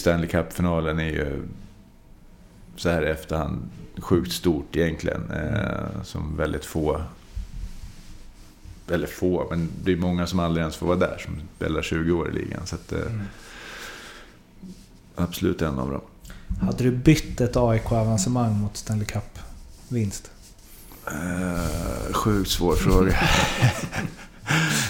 Stanley Cup-finalen är ju så här i efterhand sjukt stort egentligen. Eh, som väldigt få, eller få, men det är många som aldrig ens får vara där som spelar 20 år i ligan. Så att, eh, Mm. absolut en av dem. Hade du bytt ett AIK-avancemang mot Stanley Cup-vinst? Eh, sjukt svår fråga.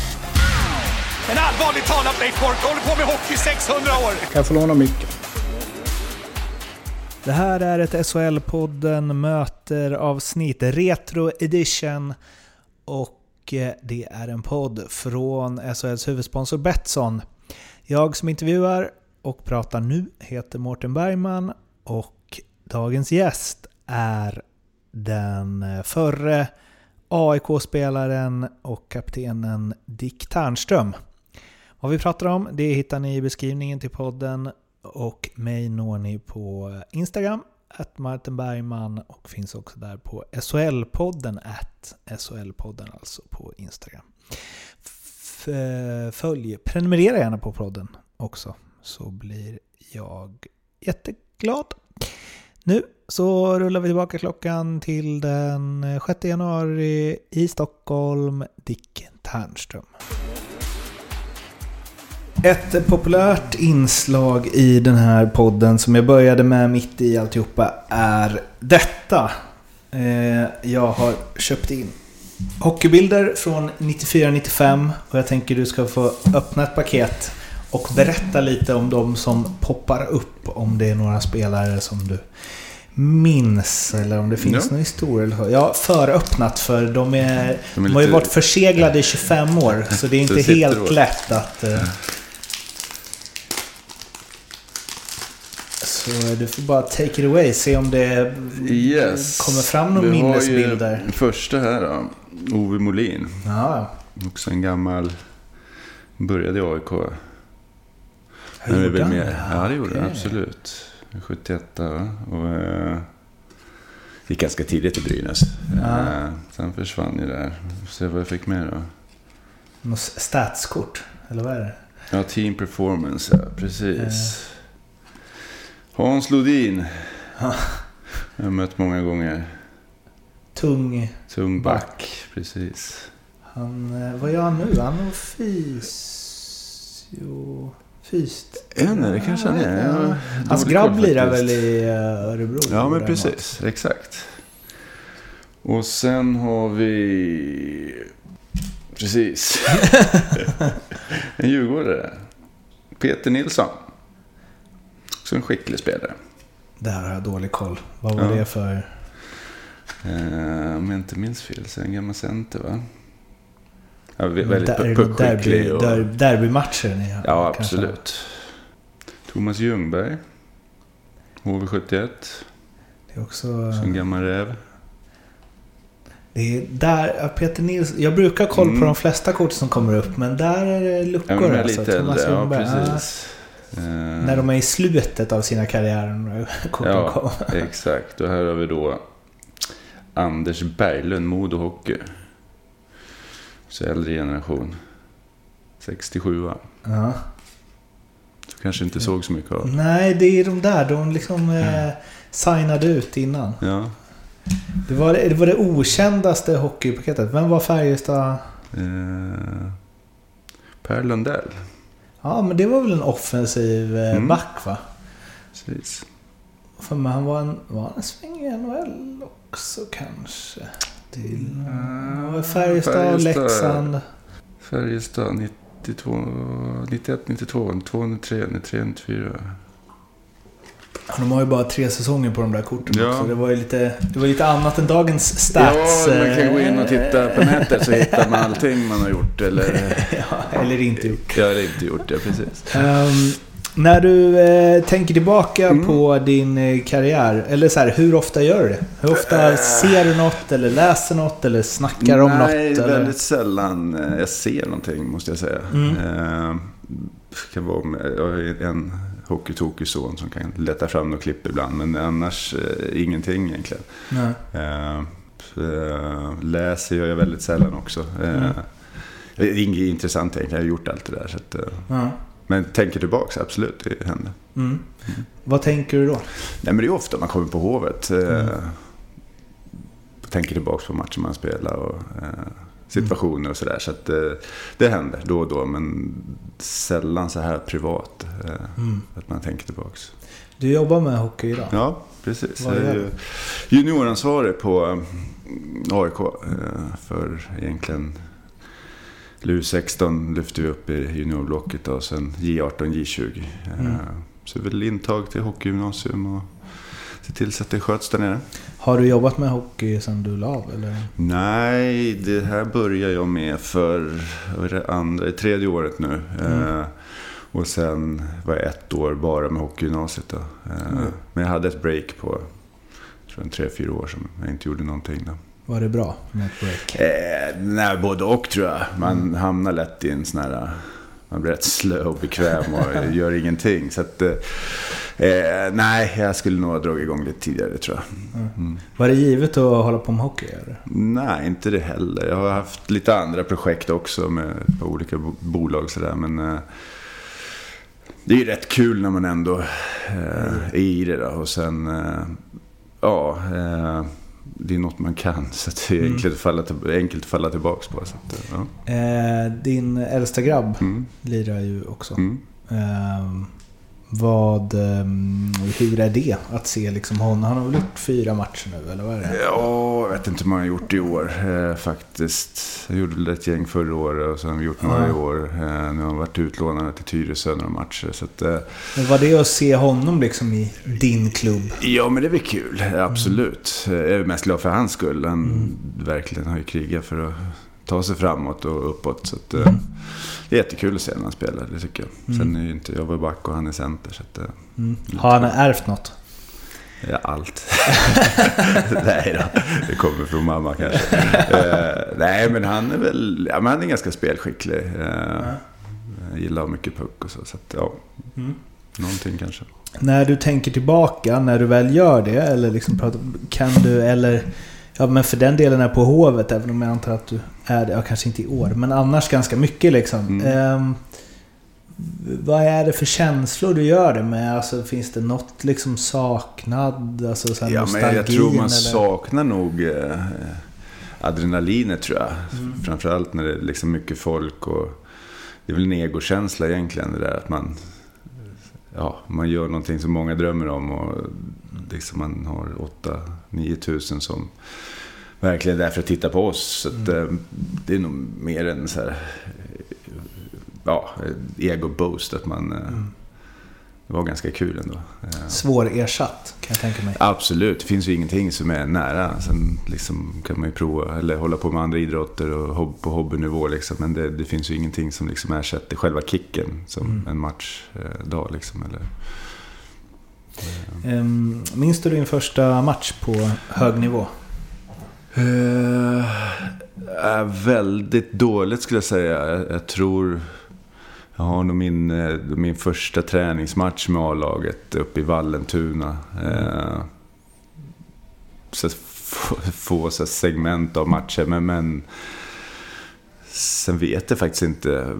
En allvarligt talat Leif Boork håller på med hockey i 600 år! Kan jag få låna micken? Det här är ett SHL-podden möter avsnitt Retro Edition. Och eh, det är en podd från SHLs huvudsponsor Betsson. Jag som intervjuar och pratar nu heter Mårten Bergman och dagens gäst är den eh, förre AIK-spelaren och kaptenen Dick Ternström. Vad vi pratar om det hittar ni i beskrivningen till podden och mig når ni på Instagram, att Martin Bergman och finns också där på SHL-podden, att SHL-podden alltså på Instagram. F- följ, prenumerera gärna på podden också så blir jag jätteglad. Nu så rullar vi tillbaka klockan till den 6 januari i Stockholm, Dick Ternström. Ett populärt inslag i den här podden som jag började med mitt i alltihopa är detta. Eh, Jag har köpt in hockeybilder från 94-95 och jag tänker du ska få öppna ett paket och berätta lite om de som poppar upp. Om det är några spelare som du minns eller om det finns Ja. någon historia. Jag har föröppnat för de, är, De är de har ju lite- varit förseglade i 25 år så det är inte helt lätt att... eh, Så du får bara take it away, se om det Yes. kommer fram ju minnesbilder. den första här då. Ove Molin. Ja, Också en gammal... Började i AIK. hur gjorde han det? Ja, det gjorde han Okej. absolut. 71 va? Och... Eh, gick ganska tidigt i Brynäs. Ja. Eh, sen försvann ju där. Får se vad jag fick med då. Något statskort, eller vad är det? Ja, Team Performance, ja. Precis. Hans Lodin. Ja. Jag har mött många gånger. Tung. Tung Back. back. Precis. Han, eh, vad gör han nu? Han har fysio... Fyst. En är det kanske han är. Hans grabb lirar väl i eh, Örebro? Ja, men precis. Exakt. Och sen har vi... Precis. en djurgårdare. Peter Nilsson. Också en skicklig spelare. Där har jag dålig koll. Vad var Ja. det för... Eh, om jag inte minns fel så är en gammal center va? Ja, vä- väldigt Där- pu- derby, puckskicklig. Och... der, derbymatcher ni har, Ja, kanske? absolut. Thomas Ljungberg. HV71. Det är också... Så en gammal räv. Det är där, ja, Peter Nilsson. Jag brukar ha koll på Mm. de flesta kort som kommer upp, men där är det Ja, luckor men de är alltså. lite Thomas äldre. Ja, Ljungberg, precis. Eh, När de är i slutet av sina karriärer. Ja, exakt. Och här har vi då Anders Berglund, Modo Hockey. Så äldre generation. 67 va? Ja. Så kanske inte såg så mycket av. Nej, det är de där. De liksom eh, signade ut innan. Ja. Det var det, var det okändaste hockeypaketet. Vem var Färjestad? Eh, per Lundell. Ja, men det var väl en offensiv eh, Mm. back va? Precis. För mig, han var en, var han en sväng i NHL också kanske? Till, Mm, Färjestad, Färjestad. Leksand. Färjestad 92, 91, 92, 203, 93, 94. Ja, De har ju bara tre säsonger på de där korten Ja. också. Det var ju lite, det var lite annat än dagens stats. Ja, man kan gå in och eh, titta på nätet så hittar man allting man har gjort eller, ja, eller inte gjort. ja, eller inte gjort. Det, precis. Ehm, När du eh, tänker tillbaka Mm. på din eh, karriär, eller så här, hur ofta gör du det? Hur ofta ser du något, eller läser något, eller snackar om Nej, något? Eller? väldigt sällan eh, jag ser någonting måste jag säga. Mm. Eh, kan vara med, jag har en hockeytokig son som kan leta fram något klipp ibland. Men annars eh, ingenting egentligen. Eh, eh, läser gör jag väldigt sällan också. Eh, Mm. Det är inget intressant egentligen, jag har gjort allt det där. Så att, Ja. men tänker tillbaka, absolut, det händer. Mm. Vad tänker du då? Nej, men det är ofta man kommer på Hovet. Eh, Mm. Tänker tillbaka på matcher man spelar och eh, situationer och sådär. Så att, eh, det händer då och då, men sällan så här privat. Eh, Mm. Att man tänker tillbaka. Du jobbar med hockey idag? Ja, precis. Vad Jag är ju junioransvarig på eh, AIK. För egentligen LU16 lyfter vi upp i juniorblocket och sen J18, J20. Eh, Mm. Så väl intag till hockeygymnasium och se till så att det sköts där nere. Har du jobbat med hockey sedan du la av? Eller? Nej, det här börjar jag med för det andra, tredje året nu. Mm. Eh, och sen var jag ett år bara med hockeygymnasiet. Då. Eh, Mm. Men jag hade ett break på jag tror en tre, fyra år som jag inte gjorde någonting. Då. Var det bra med ett break? Eh, nej, både och tror jag. Man Mm. hamnar lätt i en sån här... Man blir rätt slö och bekväm och gör ingenting. Så att, eh, eh, nej, jag skulle nog ha dragit igång lite tidigare tror jag. Mm. Var det givet att hålla på med hockey? Eller? Nej, inte det heller. Jag har haft lite andra projekt också med olika bo- bolag sådär. Men eh, det är ju rätt kul när man ändå eh, är i det. Då. Och sen, eh, ja, eh, det är något man kan. Så det är Mm. enkelt, att falla enkelt att falla tillbaka på. Så att, eh, ja. Eh, din äldsta grabb mm, lirar ju också. mm. Ehm, vad, ehm, hur är det att se liksom honom? Han har väl gjort fyra matcher nu, eller vad är det? Ja, jag vet inte hur man har gjort i år eh, faktiskt. Jag gjorde ett gäng förra året och sen har vi gjort några i år. Eh, nu har jag varit utlånade till Tyresö några matcher. Så att, eh, Men var det att se honom liksom i din klubb? Ja, men det väl kul. Absolut. Jag är mest glad för hans skull. Han verkligen har ju krigat för att ta sig framåt och uppåt. Så att, eh, det är jättekul att se när han spelar, det tycker jag. Sen är ju inte jag var back och han är center. Så att, eh, Mm. Har han ärvt något? ja, allt. nej då, det kommer från mamma kanske. Eh, nej, men han är väl ja, men han är ganska spelskicklig. Eh, jag gillar mycket puck och så. Så att, ja, Mm. någonting kanske. När du tänker tillbaka, när du väl gör det, eller liksom pratar, kan du, eller... Ja men för den delen är på Hovet, även om jag antar att du är det, ja kanske inte i år, men annars ganska mycket liksom. Mm. Ehm, vad är det för känslor du gör det med? Alltså finns det något liksom saknad? Alltså så här Ja, men jag tror man eller? saknar nog eh, adrenalinet tror jag. Mm. Framförallt när det är liksom mycket folk och det är väl en egokänsla egentligen det där att man, ja, man gör någonting som många drömmer om och liksom man har 8-9 tusen som verkligen är där för att titta på oss. Så att, Mm. eh, det är nog mer en så här, ja, ego-boost att man, eh, Mm. det var ganska kul ändå. Eh, Svårersatt, kan jag tänka mig. Absolut, det finns ju ingenting som är nära. Sen liksom kan man ju prova eller hålla på med andra idrotter och på hobbynivå. Liksom. Men det, det finns ju ingenting som liksom ersätter själva kicken som Mm. en matchdag. Liksom, eller, Ehm, minns du din första match på hög nivå? Är väldigt dåligt skulle jag säga. Jag, jag tror... Jag har nog min, eh, min första träningsmatch med A-laget uppe i Vallentuna. Eh, så få, få så segment av matcher. Men, men sen vet jag faktiskt inte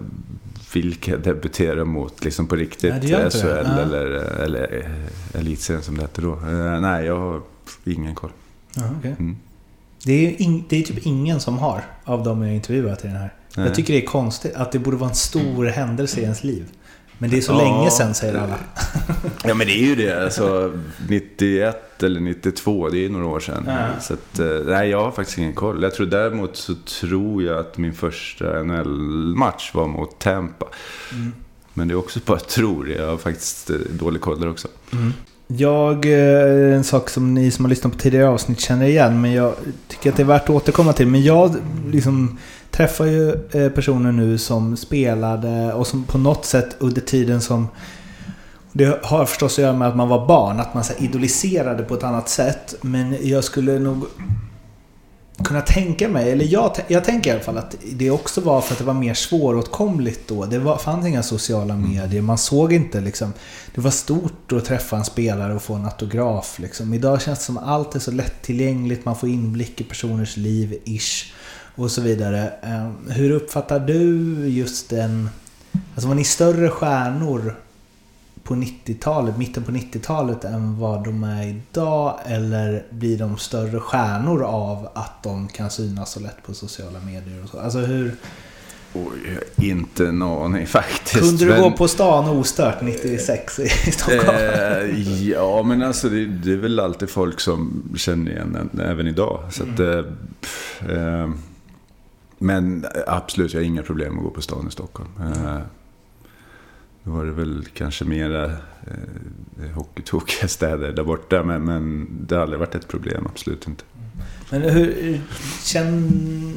vilka jag debuterar mot liksom på riktigt. Nej, SHL eller, eller eh, Elitserien som det hette då. Nej, jag har ingen koll. Ja, okej. Mm. Det är, in, det är typ ingen som har av de jag intervjuat i den här. Nej. Jag tycker det är konstigt att det borde vara en stor händelse i ens liv. Men det är så Ja. länge sedan säger alla. Ja men det är ju det. Alltså, 91 eller 92, det är ju några år sedan. Ja. Så att, eh, nej, jag har faktiskt ingen koll. Jag tror däremot så tror jag att min första NHL-match var mot Tampa. Mm. Men det är också bara tror. Jag har faktiskt eh, dålig koll där också. Jag, eh, en sak som ni som har lyssnat på tidigare avsnitt känner igen, men jag tycker att det är värt att återkomma till. Men jag liksom träffar ju eh, personer nu som spelade och som på något sätt under tiden som Det har förstås att göra med att man var barn, att man så idoliserade på ett annat sätt. Men jag skulle nog kunna tänka mig, eller jag, jag tänker i alla fall att det också var för att det var mer svåråtkomligt då. Det var, fanns inga sociala medier, man såg inte liksom. Det var stort att träffa en spelare och få en autograf liksom. Idag känns det som att allt är så lättillgängligt, man får inblick i personers liv, ish. Och så vidare. Eh, Hur uppfattar du just den... Alltså var ni större stjärnor på 90-talet, mitten på 90-talet än vad de är idag? Eller blir de större stjärnor av att de kan synas så lätt på sociala medier och så? Alltså hur... Oj, inte en aning faktiskt. Kunde du men- gå på stan ostört 96 i Stockholm? Eh, ja, men alltså det, det är väl alltid folk som känner igen en, även idag. Så att, eh, eh, men absolut, jag har inga problem att gå på stan i Stockholm. Eh, då var det väl kanske mera eh, hockeytokiga städer där borta, men, men det har aldrig varit ett problem, absolut inte. Men hur... Känn,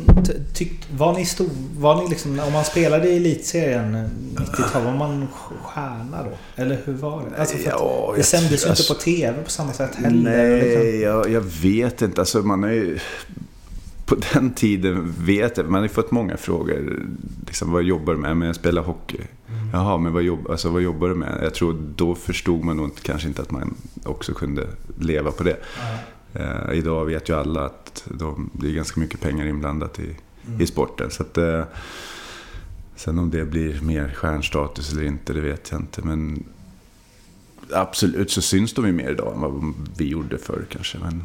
tyck, var ni stor... Var ni liksom... Om man spelade i elitserien 90-tal, var man stjärna då? Eller hur var det? Alltså Ja, det sändes ju inte på TV på samma sätt heller. Nej, Liksom. jag, jag vet inte. Alltså, man har ju, på den tiden vet jag, man har ju fått många frågor. Liksom, vad jobbar du med? Men jag spelar hockey. Jaha, men vad, jobb, alltså, vad jobbar du med? Jag tror då förstod man nog kanske inte att man också kunde leva på det. Eh, idag vet ju alla att de, det är ganska mycket pengar inblandat i, i sporten. Så att, eh, sen om det blir mer stjärnstatus eller inte, det vet jag inte. Men absolut så syns de ju mer idag än vad vi gjorde förr kanske. Men,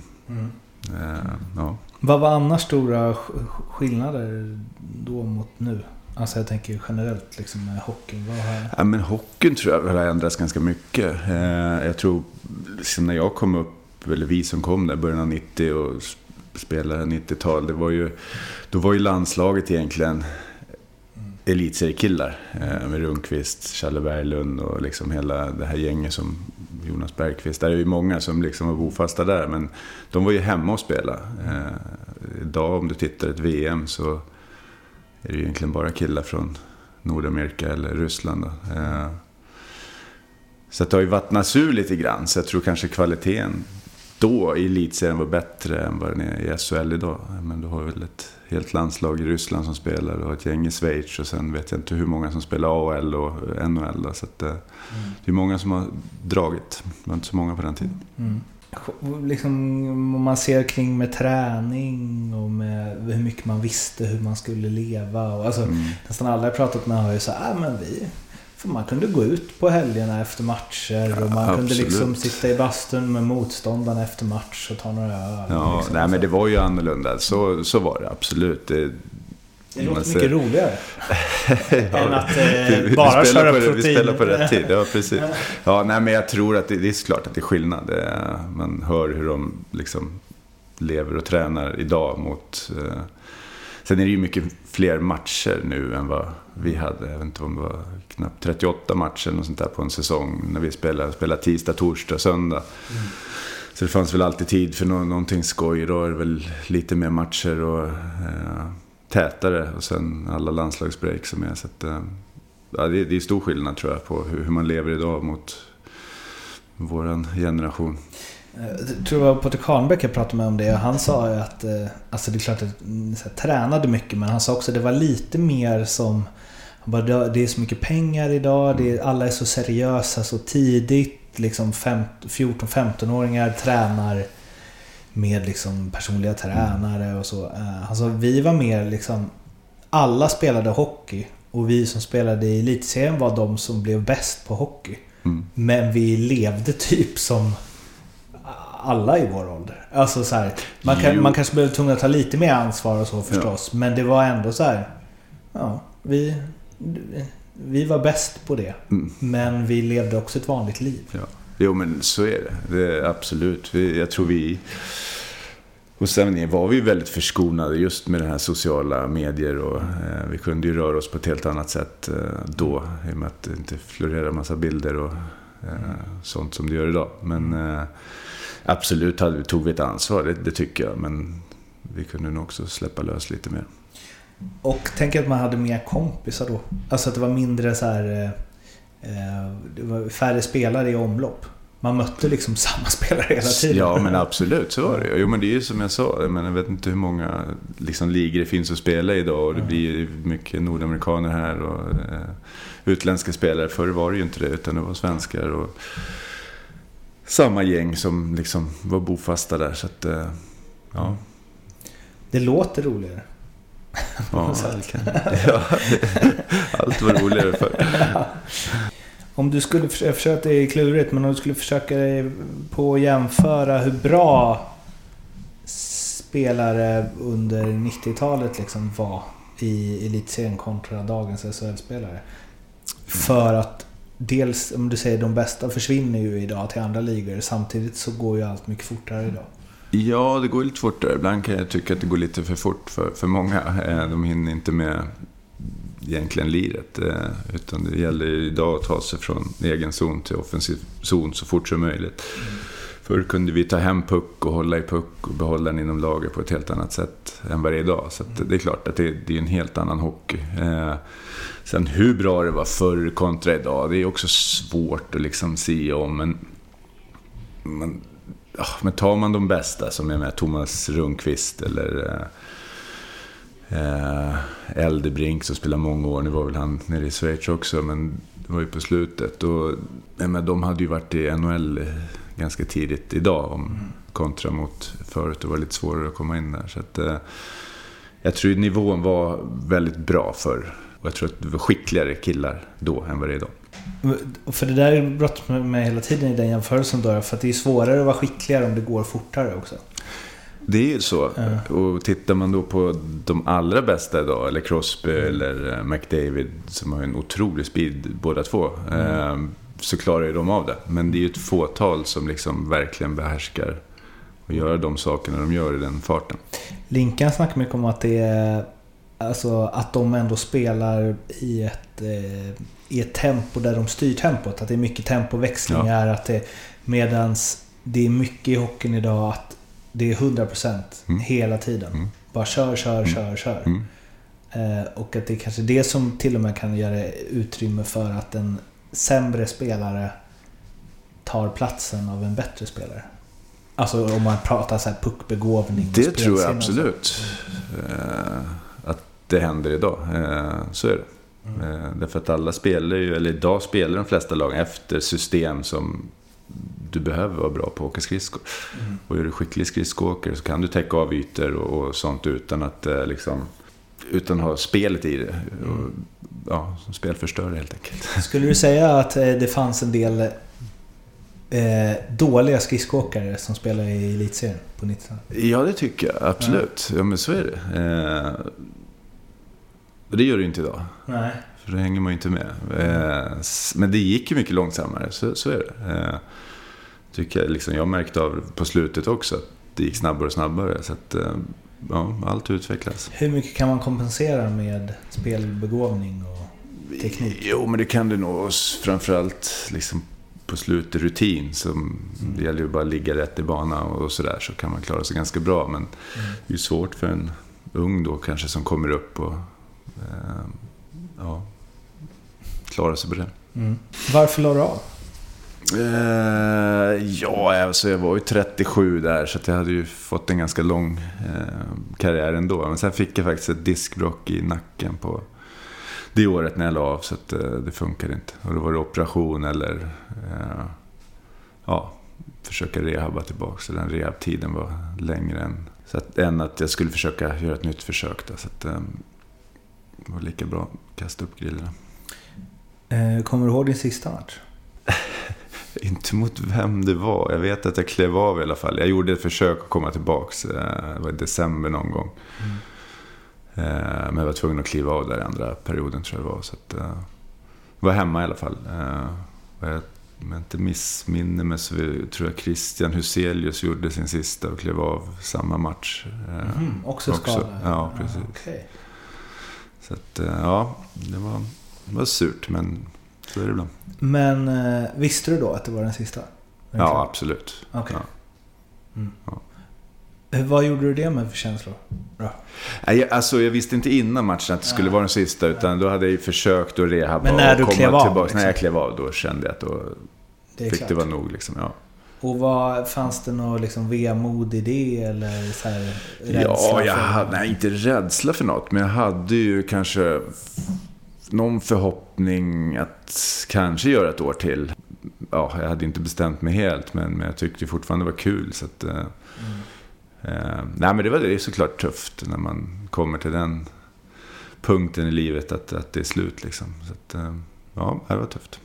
eh, ja. Vad var annars stora sk- skillnader då mot nu? Alltså jag tänker generellt liksom med hockeyn. Vad har... Ja, men hockeyn tror jag har ändrats ganska mycket. Eh, jag tror, liksom när jag kom upp, eller vi som kom där, början av 90 och spelade 90-tal, det var ju, då var ju landslaget egentligen elitseriekillar. Eh, med Rundqvist, Challe Berglund och liksom hela det här gänget som Jonas Bergqvist. Där är ju många som liksom var bofasta där, men de var ju hemma och spelade. Eh, idag om du tittar ett VM så är det egentligen bara killar från Nordamerika eller Ryssland. Eh, Så det har ju vattnats ur lite grann. Så jag tror kanske kvaliteten då i elitserien var bättre än vad den är i SHL idag. Men du har väl ett helt landslag i Ryssland som spelar. Du har ett gäng i Schweiz och sen vet jag inte hur många som spelar AHL och NHL. Då. Så att, eh, det är många som har dragit. Det var inte så många på den tiden. Mm. Liksom, om man ser kring med träning och med hur mycket man visste hur man skulle leva. Och, alltså, Mm. Nästan alla jag pratat med har ju sagt ah, men vi för man kunde gå ut på helgerna efter matcher och man Ja, kunde liksom absolut. sitta i bastun med motståndarna efter match och ta några öl. Ja, liksom. nej, men det var ju annorlunda. Så, så var det absolut. Det, det låter ser- mycket roligare. än att eh, bara köra på, protein. Vi spelar på rätt tid, ja precis. Ja, nej, men jag tror att det, det är klart att det är skillnad. Det är- Man hör hur de liksom lever och tränar idag mot... Eh, sen är det ju mycket fler matcher nu än vad vi hade. Jag vet inte om det var knappt 38 matcher och sånt där på en säsong. När vi spelade, spelade tisdag, torsdag, söndag. Så det fanns väl alltid tid för nå- någonting skoj. Då är det väl lite mer matcher och eh, tätare. Och sen alla landslagsbreak som är. Så att, eh, ja, det, det är stor skillnad tror jag på hur, hur man lever idag mot våran generation. Jag tror det var Patrik Hanbäck jag pratade med om det. Han sa ju att, eh, alltså det är klart att ni så här, tränade mycket men han sa också att det var lite mer som bara, "Det- är så mycket pengar idag, det är, alla är så seriösa så tidigt. Liksom 14-15-åringar tränar med liksom personliga tränare och så. Eh, Alltså vi var mer liksom... Alla spelade hockey och vi som spelade i elitserien var de som blev bäst på hockey. Mm. Men vi levde typ som alla i vår ålder. Alltså så här, man, kan, man kanske blev tvungen att ta lite mer ansvar och så förstås. Men det var ändå så här. Ja, vi, vi var bäst på det. Mm. Men vi levde också ett vanligt liv. Ja. Jo, men så är det. det är absolut. Jag tror vi... Hos Avenir var vi väldigt förskonade just med det här sociala medier och eh, vi kunde ju röra oss på ett helt annat sätt eh, då. I och med att det inte florerade massa bilder och eh, sånt som det gör idag. Men eh, absolut hade, tog vi ett ansvar, det, det tycker jag. Men vi kunde nog också släppa lös lite mer. Och tänk att man hade mer kompisar då. Alltså att det var mindre så här... Eh, eh, det var färre spelare i omlopp. Man mötte liksom samma spelare hela tiden. Ja, men absolut. Så var det Jo, men det är ju som jag sa. Menar, jag vet inte hur många liksom, ligor det finns att spela idag. Och det blir mycket nordamerikaner här och eh, utländska spelare. Förr var det ju inte det, utan det var svenskar. Och samma gäng som liksom var bofasta där. Så att, eh, ja. Det låter roligare. Ja, kan, ja, allt var roligare förr. Om du skulle försöka, det är klurigt, men om du skulle försöka dig på att jämföra hur bra spelare under 90-talet liksom var i elitserien kontra dagens SHL-spelare. För att dels, om du säger de bästa försvinner ju idag till andra ligor. Samtidigt så går ju allt mycket fortare idag. Ja, det går lite fortare. Ibland kan jag tycka att det går lite för fort för, för många. Eh, de hinner inte med egentligen liret. Eh, utan det gäller idag att ta sig från egen zon till offensiv zon så fort som möjligt. Mm. Förr kunde vi ta hem puck och hålla i puck och behålla den inom laget på ett helt annat sätt än vad det är idag. Så det är klart att det, det är en helt annan hockey. Eh, sen hur bra det var förr kontra idag, det är också svårt att liksom se om. Men, man men tar man de bästa som är med, Thomas Rundqvist eller eh, eh Eldebrink som spelade många år. Nu var väl han nere i Schweiz också, men det var ju på slutet. Och, men de hade ju varit i NHL ganska tidigt idag om, kontra mot förut. Det var lite svårare att komma in där. Så att, eh, jag tror nivån var väldigt bra förr. Och jag tror att det var skickligare killar då än vad det är idag. För det där är brottas med hela tiden i den jämförelsen då. För att det är svårare att vara skickligare om det går fortare också. Det är ju så. Ja. Och tittar man då på de allra bästa idag, eller Crosby mm. eller eh, McDavid, som har en otrolig speed båda två, mm. Eh, så klarar ju de av det. Men det är ju ett fåtal som liksom verkligen behärskar och gör de sakerna de gör i den farten. Linkan snackar mycket om att det är Alltså att de ändå spelar i ett, eh, i ett tempo där de styr tempot. Att det är mycket tempoväxlingar. Ja. Att det, medans det är mycket i hockeyn idag att det är 100% mm. hela tiden. Mm. Bara kör, kör, mm. kör, kör. Mm. Eh, och att det är kanske det som till och med kan göra utrymme för att en sämre spelare tar platsen av en bättre spelare. Alltså om man pratar så här puckbegåvning. Det tror jag absolut. Eh, att det händer idag. Eh, så är det. Mm. Eh, därför att alla spelar ju, eller idag spelar de flesta lagen efter system som du behöver vara bra på att åka skridskor. Mm. Och är du skicklig skridskoåkare så kan du täcka av ytor och, och sånt utan att eh, liksom, utan att ha spelet i det. Mm. Och, ja, spelförstörare helt enkelt. Skulle du säga att eh, det fanns en del eh, dåliga skridskoåkare som spelade i elitserien på 90-talet? Ja, det tycker jag. Absolut. Ja, ja men så är det. Eh, det gör det inte idag. Nej. För då hänger man ju inte med. Eh, men det gick ju mycket långsammare, så, så är det. Eh, tycker jag, liksom, jag märkte av på slutet också att det gick snabbare och snabbare. Så att, eh, ja, allt utvecklas. Hur mycket kan man kompensera med spelbegåvning och teknik? Jo, men det kan du nog framförallt liksom på slutet rutin. Som mm. Det gäller ju bara att ligga rätt i bana och sådär så kan man klara sig ganska bra. Men mm. det är ju svårt för en ung då kanske som kommer upp och ja, klara sig på det. Mm. Varför la du av? Eh, ja, alltså jag var ju 37 där så jag hade ju fått en ganska lång eh, karriär ändå. Men sen fick jag faktiskt ett diskbråck i nacken på det året när jag la av så att, eh, det funkade inte. Och då var det operation eller eh, ja, försöka rehabba tillbaka. Så den rehabtiden var längre än, så att, än att jag skulle försöka göra ett nytt försök. Då, så att, eh, det var lika bra att kasta upp grillorna. Eh, kommer du ihåg din sista match? Inte mot vem det var. Jag vet att jag klev av i alla fall. Jag gjorde ett försök att komma tillbaka. Eh, det var i december någon gång. Mm. Men jag var tvungen att kliva av där i andra perioden tror jag det var. Så att, jag var hemma i alla fall. Om jag inte missminner mig så tror jag Christian Huselius gjorde sin sista och klev av samma match. Mm, också skadad? Ja, precis. Ah, okay. Så att, ja, det var, det var surt men så är det ibland. Men eh, visste du då att det var den sista? ja, absolut. Okay. Ja. Mm. Ja. Hur- Vad gjorde du det med för känslor? Bra. Jag- Alltså, jag visste inte innan matchen att det skulle vara den sista, utan då hade jag ju försökt att rehabba Men när och du komma klev av, tillbaka. liksom? När jag klev av, då kände jag att då Det fick klart. det vara nog. Liksom, ja. Och vad, fanns det något liksom vemod i det eller så här, rädsla Ja, jag hade, nej, inte rädsla för något, men jag hade ju kanske någon förhoppning att kanske göra ett år till. Ja, jag hade inte bestämt mig helt, men, men jag tyckte fortfarande det var kul. Så att, eh, eh, nej, men det var det är såklart tufft när man kommer till den punkten i livet att, att det är slut. Liksom. Så att, eh, ja, det var tufft.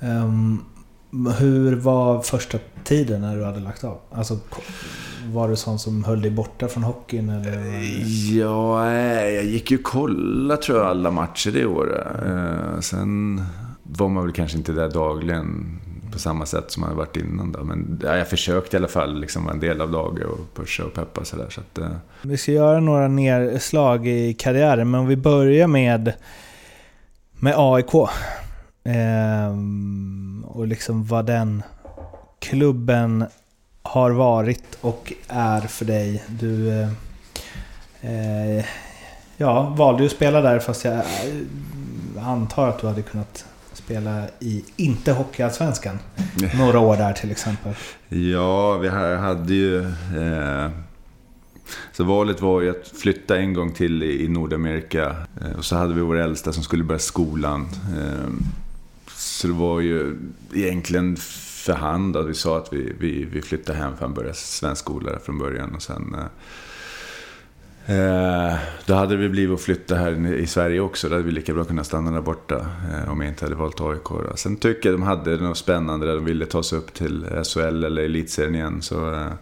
Ehm, hur var första tiden när du hade lagt av? Alltså, var du sån som höll dig borta från hockeyn eller? Ja, nej, jag gick ju kolla tror jag alla matcher det året. Eh, sen var man väl kanske inte där dagligen på samma sätt som man hade varit innan. Då. Men ja, jag försökte i alla fall liksom vara en del av laget och pusha och peppa sådär. Så att, eh, Vi ska göra några nedslag i karriären, men om vi börjar med, med AIK. Ehm, och liksom vad den klubben har varit och är för dig. Du eh, eh, ja, valde ju att spela där fast jag eh, antar att du hade kunnat spela i, inte Hockeyallsvenskan, några år där till exempel. Ja, vi ha- hade ju... Eh, så valet var ju att flytta en gång till i i Nordamerika. Eh, och så hade vi vår äldsta som skulle börja skolan. Eh, så det var ju egentligen för hand att vi sa att vi, vi, vi flyttar hem för han började skola från början. Och sen... Eh, Eh, då hade det blivit att flytta här i Sverige också. Då hade vi lika bra kunnat stanna där borta eh, om jag inte hade valt AIK. Då. Sen tycker jag de hade något spännande där de ville ta sig upp till SHL eller Elitserien igen. Så eh,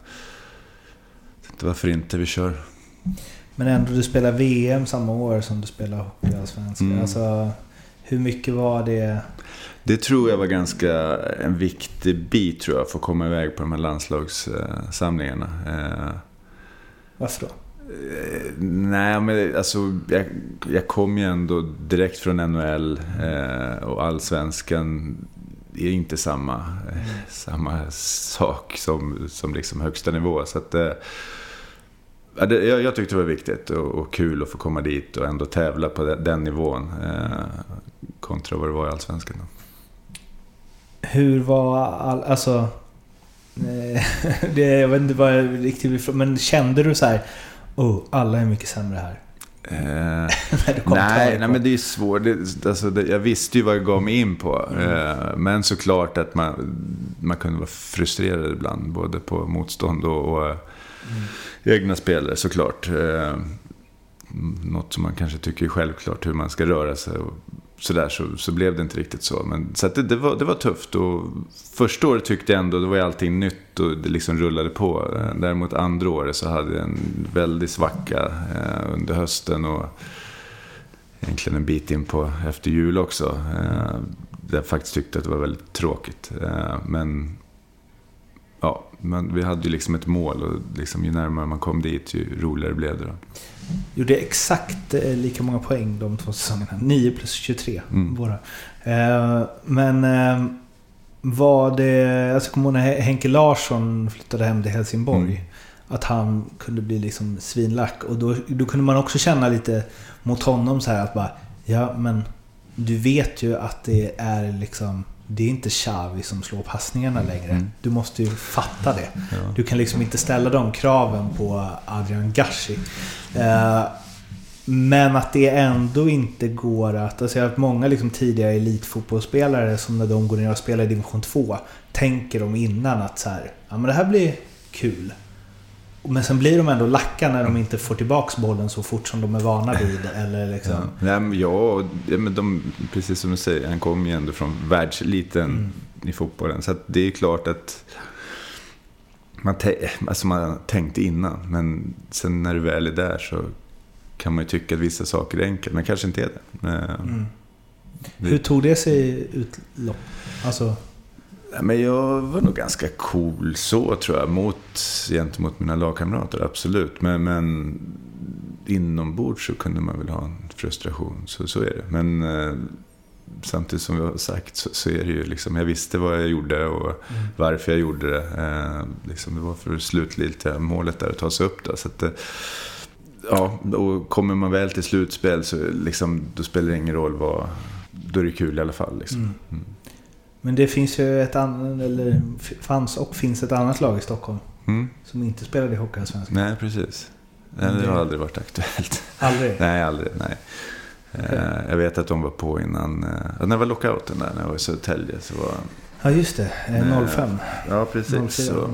tänkte, varför inte, vi kör. Men ändå, du spelar VM samma år som du spelar Hockeyallsvenskan. Mm. Alltså, hur mycket var det? Det tror jag var ganska en viktig bit tror jag, för att komma iväg på de här landslagssamlingarna. Eh, Varför då? Eh, Nej, men alltså jag, jag kom ju ändå direkt från NHL eh, och allsvenskan är inte samma, eh, samma sak som, som liksom högsta nivå. Så att, eh, ja, det, jag, jag tyckte det var viktigt och, och kul att få komma dit och ändå tävla på den, den nivån eh, kontra vad det var i allsvenskan. Då. Hur var all, alltså... eh, det, jag vet inte vad jag riktigt men kände du så här... Oh, alla är mycket sämre här. Eh, nej, nej, men det är svårt. Det, alltså, det, jag visste ju vad jag gav mig in på. Eh, men såklart att man, man kunde vara frustrerad ibland. Både på motstånd och, och eh, egna spelare såklart. Eh, något som man kanske tycker är självklart hur man ska röra sig. Och sådär, så, så blev det inte riktigt så. Men, så att det, det, var, det var tufft. Och första året tyckte jag ändå, det var ju allting nytt och det liksom rullade på. Eh, däremot andra året så hade jag en väldig svacka eh, under hösten. Och egentligen en bit in på efter jul också. Eh, där jag faktiskt tyckte att det var väldigt tråkigt. Eh, men ja, men vi hade ju liksom ett mål och liksom, ju närmare man kom dit ju roligare blev det. Då. Gjorde exakt eh, lika många poäng de två säsongerna. 9 plus 23. Mm. Våra. Eh, men eh, var det... Alltså, kommer ihåg när Henke Larsson flyttade hem till Helsingborg? Mm. Att han kunde bli liksom svinlack. Och då, då kunde man också känna lite mot honom så här att bara... Ja, men du vet ju att det är liksom... Det är inte Xavi som slår passningarna längre. Mm. Du måste ju fatta det. Ja. Du kan liksom inte ställa de kraven på Adrian Gashi. Eh, men att det ändå inte går att... Alltså jag har haft många liksom tidigare elitfotbollsspelare som när de går ner och spelar i division 2 tänker de innan att så här, ja men det här blir kul. Men sen blir de ändå lacka när de inte får tillbaks bollen så fort som de är vana vid. Eller liksom. Ja, men ja, men de, precis som du säger, han kom ju ändå från världseliten Mm. i fotbollen. Så det är klart att man, alltså man tänkte innan. Men sen när du väl är där så kan man ju tycka att vissa saker är enkelt, men kanske inte är det. Men, Mm. det- Hur tog det sig utlopp? Alltså, Men jag var nog ganska cool så tror jag, mot, gentemot mina lagkamrater, absolut. Men, men inombords så kunde man väl ha en frustration, så, så är det. Men eh, samtidigt som jag har sagt så, så är det ju liksom, jag visste vad jag gjorde och varför jag gjorde det. Eh, liksom, det var för slutgiltiga målet där att ta sig upp. Då, så att, eh, ja, och kommer man väl till slutspel så liksom, då spelar det ingen roll vad, då är det kul i alla fall. Liksom. Mm. Men det finns ju ett annat, eller fanns och finns ett annat lag i Stockholm. Mm. Som inte spelade i Hockeyallsvenskan. Nej, precis. Nej, det har aldrig varit aktuellt. Aldrig? Nej, aldrig. Nej. Okay. Jag vet att de var på innan, när det var lockouten där, när jag var i Södertälje. Så var, ja, just det. 05. Ja, precis. 04, så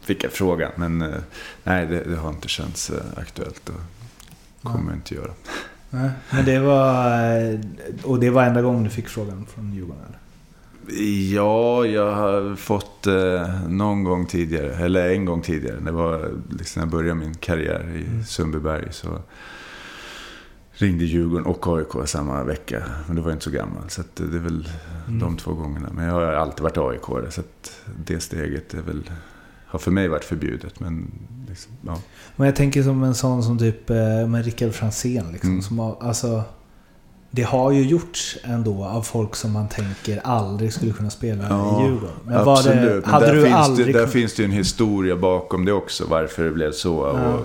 fick jag frågan, men nej, det, det har inte känts aktuellt och kommer ja. inte göra. Nej, men det var... Och det var enda gången du fick frågan från Djurgården? Eller? Ja, jag har fått eh, någon gång tidigare, eller en gång tidigare. Det var liksom när jag började min karriär i mm. Sundbyberg. Så ringde Djurgården och AIK samma vecka. Men då var jag inte så gammal. Så det är väl mm. de två gångerna. Men jag har alltid varit AIK. Så det steget är väl, har för mig varit förbjudet. Men, liksom, ja. men jag tänker som en sån som typ eh, med Rickard Franzén. Liksom, mm. som har, alltså, det har ju gjorts ändå av folk som man tänker aldrig skulle kunna spela ja, i Djurgården. Men absolut. Det, hade där du finns det, Där finns det ju en historia bakom det också, varför det blev så. Ja. Och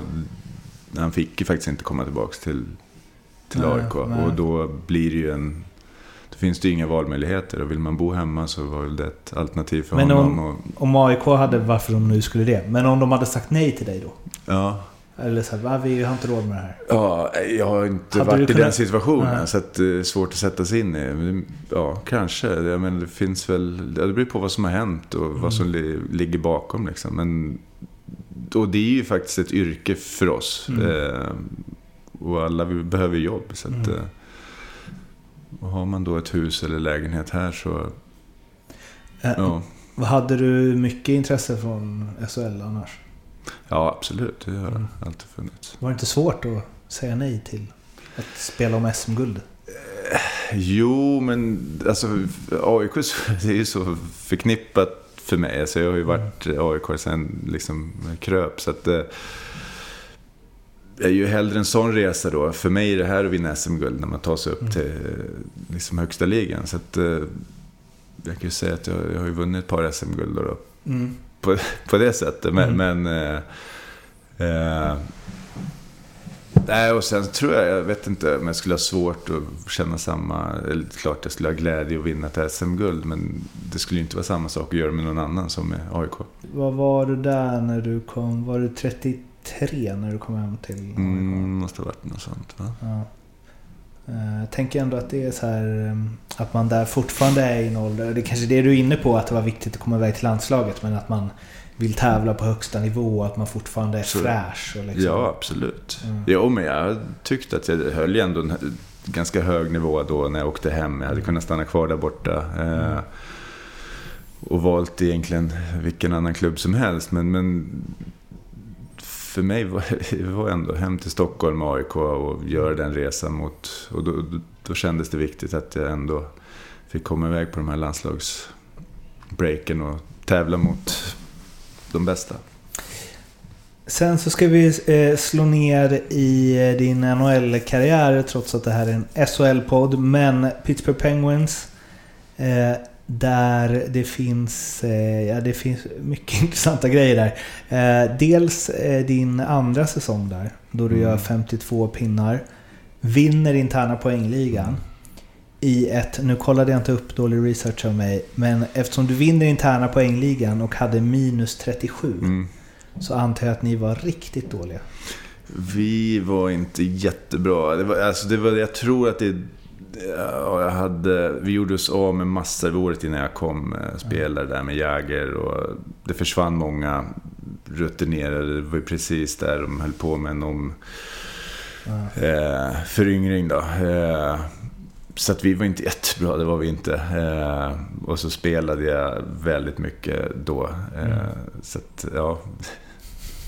han fick ju faktiskt inte komma tillbaka till, till nej, AIK. Och då blir det ju en... Finns det inga valmöjligheter. Och vill man bo hemma så var väl det ett alternativ för Men honom. Om, och... om AIK hade, varför de nu skulle det. Men om de hade sagt nej till dig då? Ja. Eller så här, vi har inte råd med det här. Ja, jag har inte Hade varit i kunnat... den situationen. Nej. Så att det är svårt att sätta sig in i. Ja, kanske. Jag menar, det finns väl... Det beror på vad som har hänt och mm. vad som li, ligger bakom. Liksom. Men, och det är ju faktiskt ett yrke för oss. Mm. Eh, och alla vi behöver jobb. Så att, mm. Och har man då ett hus eller lägenhet här så... Äh, ja. Hade du mycket intresse från SHL annars? Ja, absolut. Det har mm. alltid funnits. Var det inte svårt att säga nej till att spela om SM-guld? Eh, jo, men alltså AIK det är ju så förknippat för mig. Alltså, jag har ju varit mm. AIK sen liksom kröp. Så att, eh, jag är ju hellre en sån resa då. För mig är det här att vinna SM-guld när man tar sig upp mm. till liksom, högsta ligan. Så att, eh, jag kan ju säga att jag, jag har ju vunnit ett par SM-guld då. Mm på, på det sättet. Men... Mm. men eh, eh, nej, och sen tror jag, jag vet inte om jag skulle ha svårt att känna samma... Eller klart jag skulle ha glädje att vinna ett SM-guld, men det skulle ju inte vara samma sak att göra med någon annan som med AIK. Vad var du där när du kom? Var du 33 när du kom hem till AIK? Mm, måste ha varit något sånt. Va? Ja. Eh, jag tänker ändå att det är så här eh, att man där fortfarande är i en ålder, det är kanske det du är inne på, att det var viktigt att komma iväg till landslaget, men att man vill tävla på högsta nivå och att man fortfarande är så, fräsch. Och liksom. Ja, absolut. Mm. Jo, men jag tyckte att jag höll ändå en ganska hög nivå då när jag åkte hem. Jag hade mm. kunnat stanna kvar där borta. Eh, mm. och valt egentligen vilken annan klubb som helst. Men, men för mig var det var ändå hem till Stockholm och AIK och göra den resan mot... Och då, då kändes det viktigt att jag ändå fick komma iväg på de här landslagsbreaken och tävla mot de bästa. Sen så ska vi eh, slå ner i eh, din NHL-karriär trots att det här är en SHL-podd. Men Pittsburgh Penguins eh, där det finns, eh, ja, det finns mycket intressanta grejer där. Eh, dels eh, din andra säsong där, då du mm. gör 52 pinnar. Vinner interna poängligan. I ett, nu kollade jag inte upp dålig research av mig, men eftersom du vinner interna poängligan och hade minus 37. Mm. Så antar jag att ni var riktigt dåliga. Vi var inte jättebra. Det var, alltså det var, jag tror att det Ja, jag hade, vi gjorde oss av med massor året innan jag kom. Eh, spelare där med Jäger och det försvann många rutinerade. Det var precis där de höll på med en om, eh, föryngring. Då. Eh, så att vi var inte jättebra, det var vi inte. Eh, och så spelade jag väldigt mycket då. Eh, mm. Så att, ja...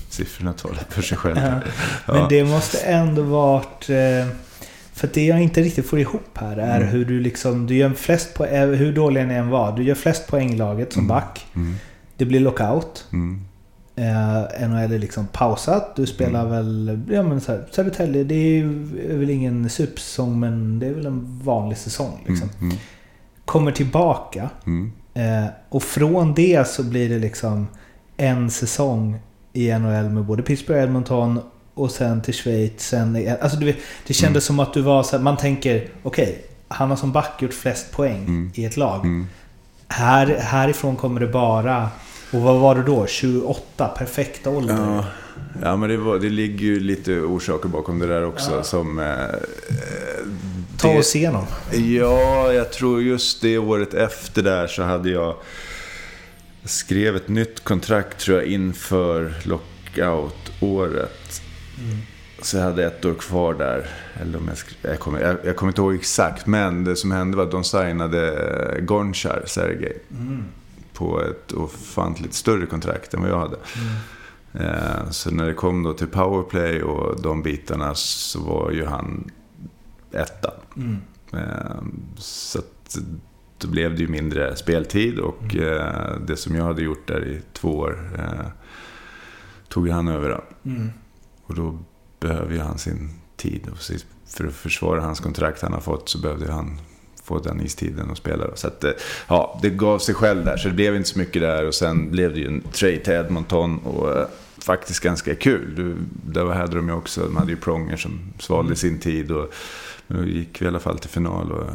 Siffrorna talar för sig själva. Ja. Men det måste ändå varit... Eh för det jag inte riktigt får ihop här är mm. hur du liksom, du gör flest på, eh, hur dålig ni än var, du gör flest poänglaget som mm. back. Mm. Det blir lockout. Mm. Eh, NHL är liksom pausat. Du spelar Mm. väl... Ja men så här, Södertälje, det är, väl ingen supersäsong men det är väl en vanlig säsong. Liksom. Mm, mm, Kommer tillbaka. mm. Eh, och från det så blir det liksom en säsong i NHL med både Pittsburgh och Edmonton och sen till Schweiz. Sen, alltså du vet, det kändes som att du var så här, man tänker okej, han har som back gjort flest poäng Mm. i ett lag. Mm. Här, härifrån kommer det bara... Och vad var det då? 28? Perfekta ålder? Ja, ja men det, var, det ligger ju lite orsaker bakom det där också. Som, eh, Ta det- oss igenom. Ja, jag tror just det året efter där så hade jag jag skrev ett nytt kontrakt tror jag inför lockout-året. Så jag hade ett år kvar där. Eller om jag, jag, kommer, jag, jag kommer inte ihåg exakt, men det som hände var att de signade Gonchar, Sergej. På ett ofantligt större kontrakt än vad jag hade. Eh, Så när det kom då till powerplay och de bitarna så var ju han etta. Eh, Så att då blev det ju mindre speltid och eh, det som jag hade gjort där i två år tog han över. Mm. Och då behöver ju han sin tid. Och precis för att försvara hans kontrakt han har fått så behövde han få den istiden och spela. då. Så att, eh, ja, det gav sig själv där. Så det blev inte så mycket där. Och sen blev det ju en trade till Edmonton. Och eh, faktiskt ganska kul. Du, där hade de ju också, de hade ju Pronger som svalde sin tid. Och, men då gick vi i alla fall till final och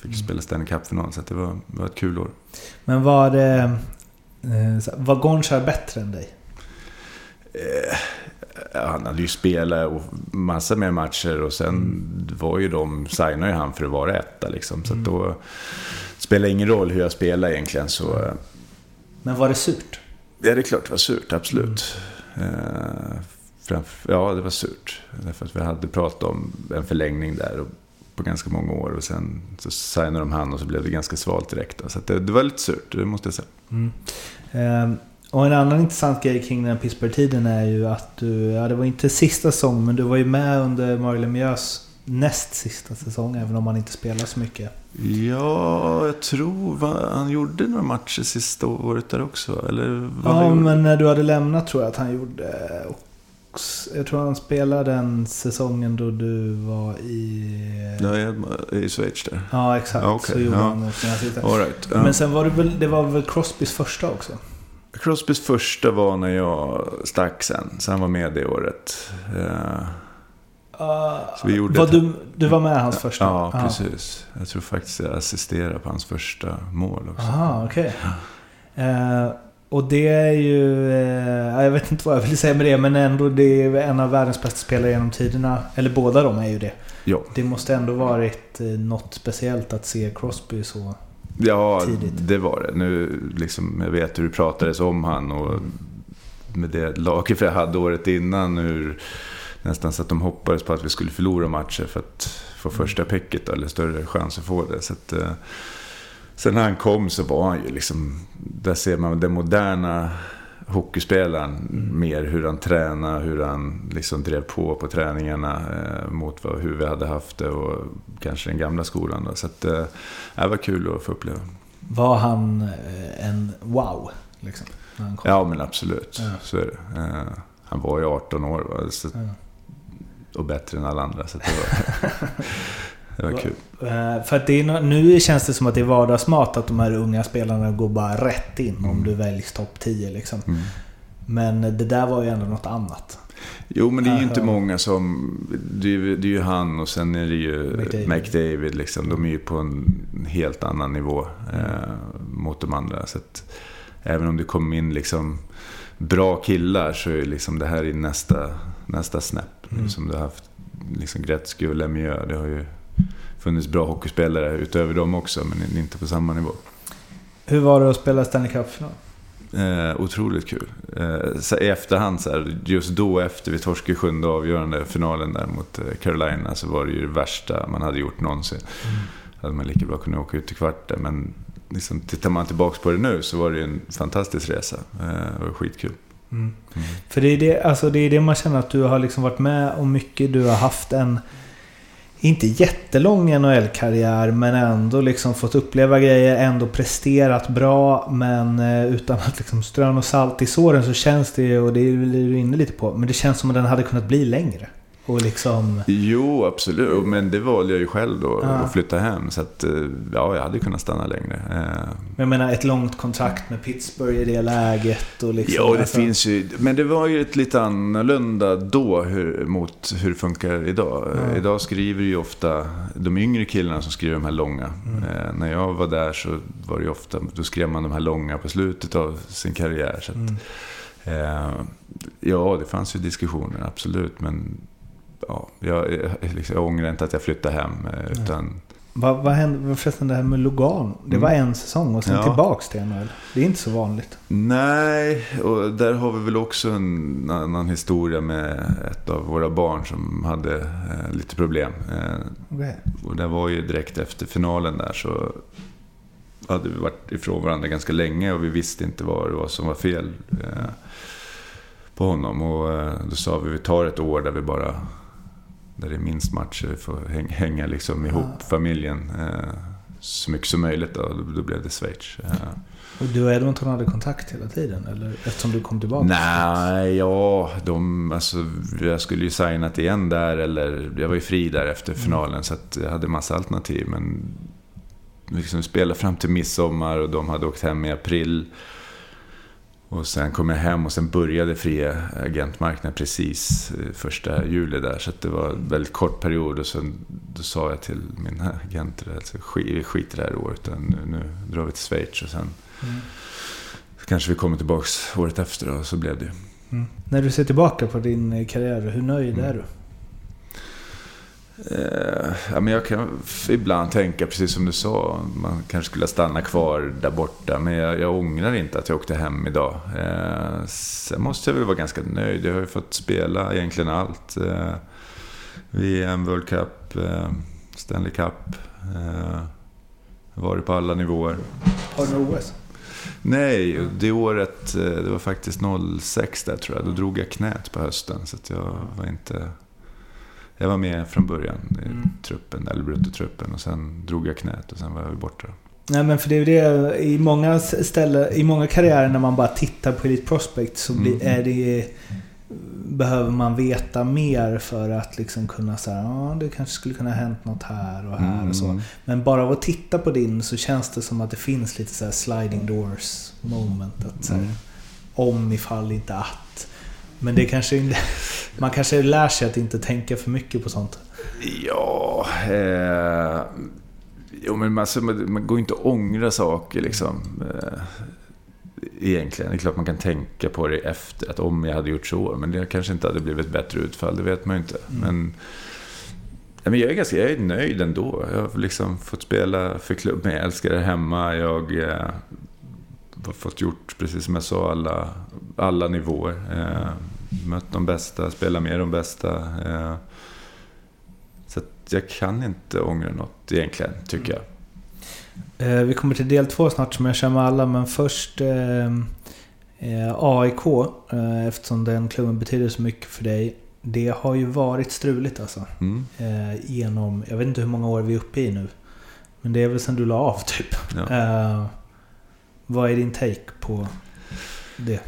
fick spela Stanley Cup-final. Så det, var, det var ett kul år. Men var det... eh, Var Gonchar bättre än dig? Ja, han hade ju spelat och massa mer matcher och sen var ju de, signade ju han för att vara etta liksom. Så då spelar ingen roll hur jag spelar egentligen så... eh, Men var det surt? Ja, det är klart det var surt, absolut. Eh, framf- ja, det var surt. Därför att vi hade pratat om en förlängning där och, på ganska många år. Och sen så signade de han och så blev det ganska svalt direkt. Då. Så det, det var lite surt, det måste jag säga. Eh, Och en annan intressant grej kring den här Pittsburgh-tiden är ju att du... Ja, det var inte sista säsong, men du var ju med under Marley Lemieux näst sista säsong, även om han inte spelar så mycket. Ja, jag tror va, han gjorde några matcher sista året där också. Eller Ja, men när du hade lämnat tror jag att han gjorde... Jag tror han spelade den säsongen då du var i... Ja, i Schweiz där. Ja, exakt. Ja, okej, så gjorde ja. han sina sista. All right. Men sen var det väl, det var väl Crosbys första också? Crosbys första var när jag stack sen. Så han var med det året. Eh, Så vi gjorde var ett- du, du var med hans första? Ja, Aha. precis. Jag tror faktiskt jag assisterade på hans första mål också. Aha, okej. Eh, och det är ju... Eh, jag vet inte vad jag vill säga med det, men ändå det är en av världens bästa spelare genom tiderna. Eller båda de är ju det. Ja, Det måste ändå varit eh, något speciellt att se Crosby så... ja Tidigt. det var det. Nu, liksom, jag vet hur det pratades om han och med det laget jag hade året innan. Hur, nästan så att de hoppades på att vi skulle förlora matcher för att få första picket då, eller större chans att få det. Så att, eh, sen när han kom så var han ju liksom, där ser man den moderna hockeyspelaren mer hur han tränade, hur han liksom drev på på träningarna eh, mot vad, hur vi hade haft det och kanske den gamla skolan. Då. Så att, eh, det var kul att få uppleva. Var han eh, en wow? Liksom? Ja men absolut, Ja. så är det. Eh, han var ju 18 år va? Så, Ja. och bättre än alla andra. Så det var, det var kul. Eh, För att det är, nu känns det som att det är vardagsmat att de här unga spelarna går bara rätt in om Mm. du väljs topp 10 liksom. Mm. Men det där var ju ändå något annat. Jo, men det är ju inte många som... Det är, det är ju han och sen är det ju McDavid. McDavid. liksom. De är ju på en helt annan nivå eh, mot de andra. Så att, även om det kommer in liksom bra killar så är liksom det här i nästa, nästa snäpp. Mm. Som du har haft liksom Gretzky och Lemieux. Det har ju funnits bra hockeyspelare utöver dem också, men inte på samma nivå. Hur var det att spela Stanley Cup-final? Eh, otroligt kul. Eh, så I efterhand, så här, just då efter vi torskade sjunde avgörande finalen där mot eh, Carolina så var det ju det värsta man hade gjort någonsin. Hade man lika bra kunnat åka ut i kvarten. Men liksom, tittar man tillbaka på det nu så var det ju en fantastisk resa. Eh, det var skitkul. Mm. För det är det, alltså det är det man känner att du har liksom varit med om mycket. Du har haft en inte jättelång NHL-karriär men ändå liksom fått uppleva grejer, ändå presterat bra men eh, utan att liksom strö något salt i såren så känns det ju, och det är du inne lite på, men det känns som att den hade kunnat bli längre. Och liksom... Jo, absolut. Men det valde jag ju själv då, Ja. att flytta hem. Så att, eh, ja, jag hade kunnat stanna längre. Eh, Men jag menar ett långt kontrakt med Pittsburgh i det läget och liksom... Ja, det alltså- finns ju. Men det var ju ett lite annorlunda då hur, mot hur det funkar idag. Ja. Idag skriver ju ofta de yngre killarna som skriver de här långa. Mm. Eh, när jag var där så var det ju ofta, då skrev man de här långa på slutet av sin karriär. Så att, Mm. eh, ja, det fanns ju diskussioner, absolut. Men ja, jag, jag, liksom, jag ångrar inte att jag flyttade hem. eh, Utan, Vad, vad hände förresten det här med Logan? Det Mm. var en säsong och sen Ja. tillbaks till NHL. Det är inte så vanligt. Nej, och där har vi väl också en annan historia med ett av våra barn som hade eh, lite problem. Eh, Okej. och det var ju direkt efter finalen där så hade vi varit ifrån varandra ganska länge och vi visste inte vad det var som var fel eh, på honom. Och eh, då sa vi vi tar ett år där vi bara där det är minst matcher, vi får häng, hänga liksom ihop Ah. familjen eh, så mycket som möjligt. Då, då blev det Schweiz. Eh, Och du och Edmonton hade kontakt hela tiden? Eller eftersom du kom tillbaka? Nej, ja, de, alltså, jag skulle ju signat igen där eller jag var ju fri där efter finalen så att jag hade massa alternativ. Men liksom spelade fram till midsommar och de hade åkt hem i april. Och sen kom jag hem och sen började fria agentmarknaden precis eh, första juli där. Så det var en väldigt kort period och sen då sa jag till min agent alltså, skit, vi skiter i det här året utan nu, nu drar vi till Schweiz och sen Mm. kanske vi kommer tillbaks året efter och så blev det ju. Mm. När du ser tillbaka på din karriär, hur nöjd är du? Eh, ja, men jag kan ibland tänka, precis som du sa, man kanske skulle stanna kvar där borta. Men jag, jag ångrar inte att jag åkte hem idag. Eh, sen måste jag väl vara ganska nöjd. Jag har ju fått spela egentligen allt. Eh, VM, World Cup, eh, Stanley Cup. Eh, varit på alla nivåer. Har du OS? Nej, det året, eh, det var faktiskt 06 där tror jag. Då drog jag knät på hösten. Så jag var inte... Jag var med från början i Mm. truppen, eller bruttotruppen. Och sen drog jag knät och sen var jag borta. Nej men för det är det, i många ställen, i många karriärer när man bara tittar på Elite Prospect så blir, Mm. är det, behöver man veta mer för att liksom kunna säga ja det kanske skulle kunna ha hänt något här och här och så. Mm. Men bara av att titta på din så känns det som att det finns lite så sliding doors moment. Att så här, Mm. Om ifall inte att. Men det kanske inte... Man kanske lär sig att inte tänka för mycket på sånt. Ja, eh, jo, men alltså, man, man går inte att ångra saker liksom. Eh, egentligen. Det är klart man kan tänka på det efter, att om jag hade gjort så. Men det kanske inte hade blivit ett bättre utfall, det vet man ju inte. Mm. Men, ja, men jag, är ganska, jag är nöjd ändå. Jag har liksom fått spela för klubben, jag älskar det hemma. Jag eh, har fått gjort, precis som jag sa, alla, alla nivåer. Eh, mött de bästa, spelat med de bästa. Eh, så att jag kan inte ångra något egentligen, tycker jag. Eh, vi kommer till del två snart som jag kör med alla, men först eh, eh, AIK, eftersom den klubben betyder så mycket för dig. Det har ju varit struligt alltså. Mm. Genom, jag vet inte hur många år vi är uppe i nu. Men det är väl sen du la av typ. Ja. Vad är din take på det?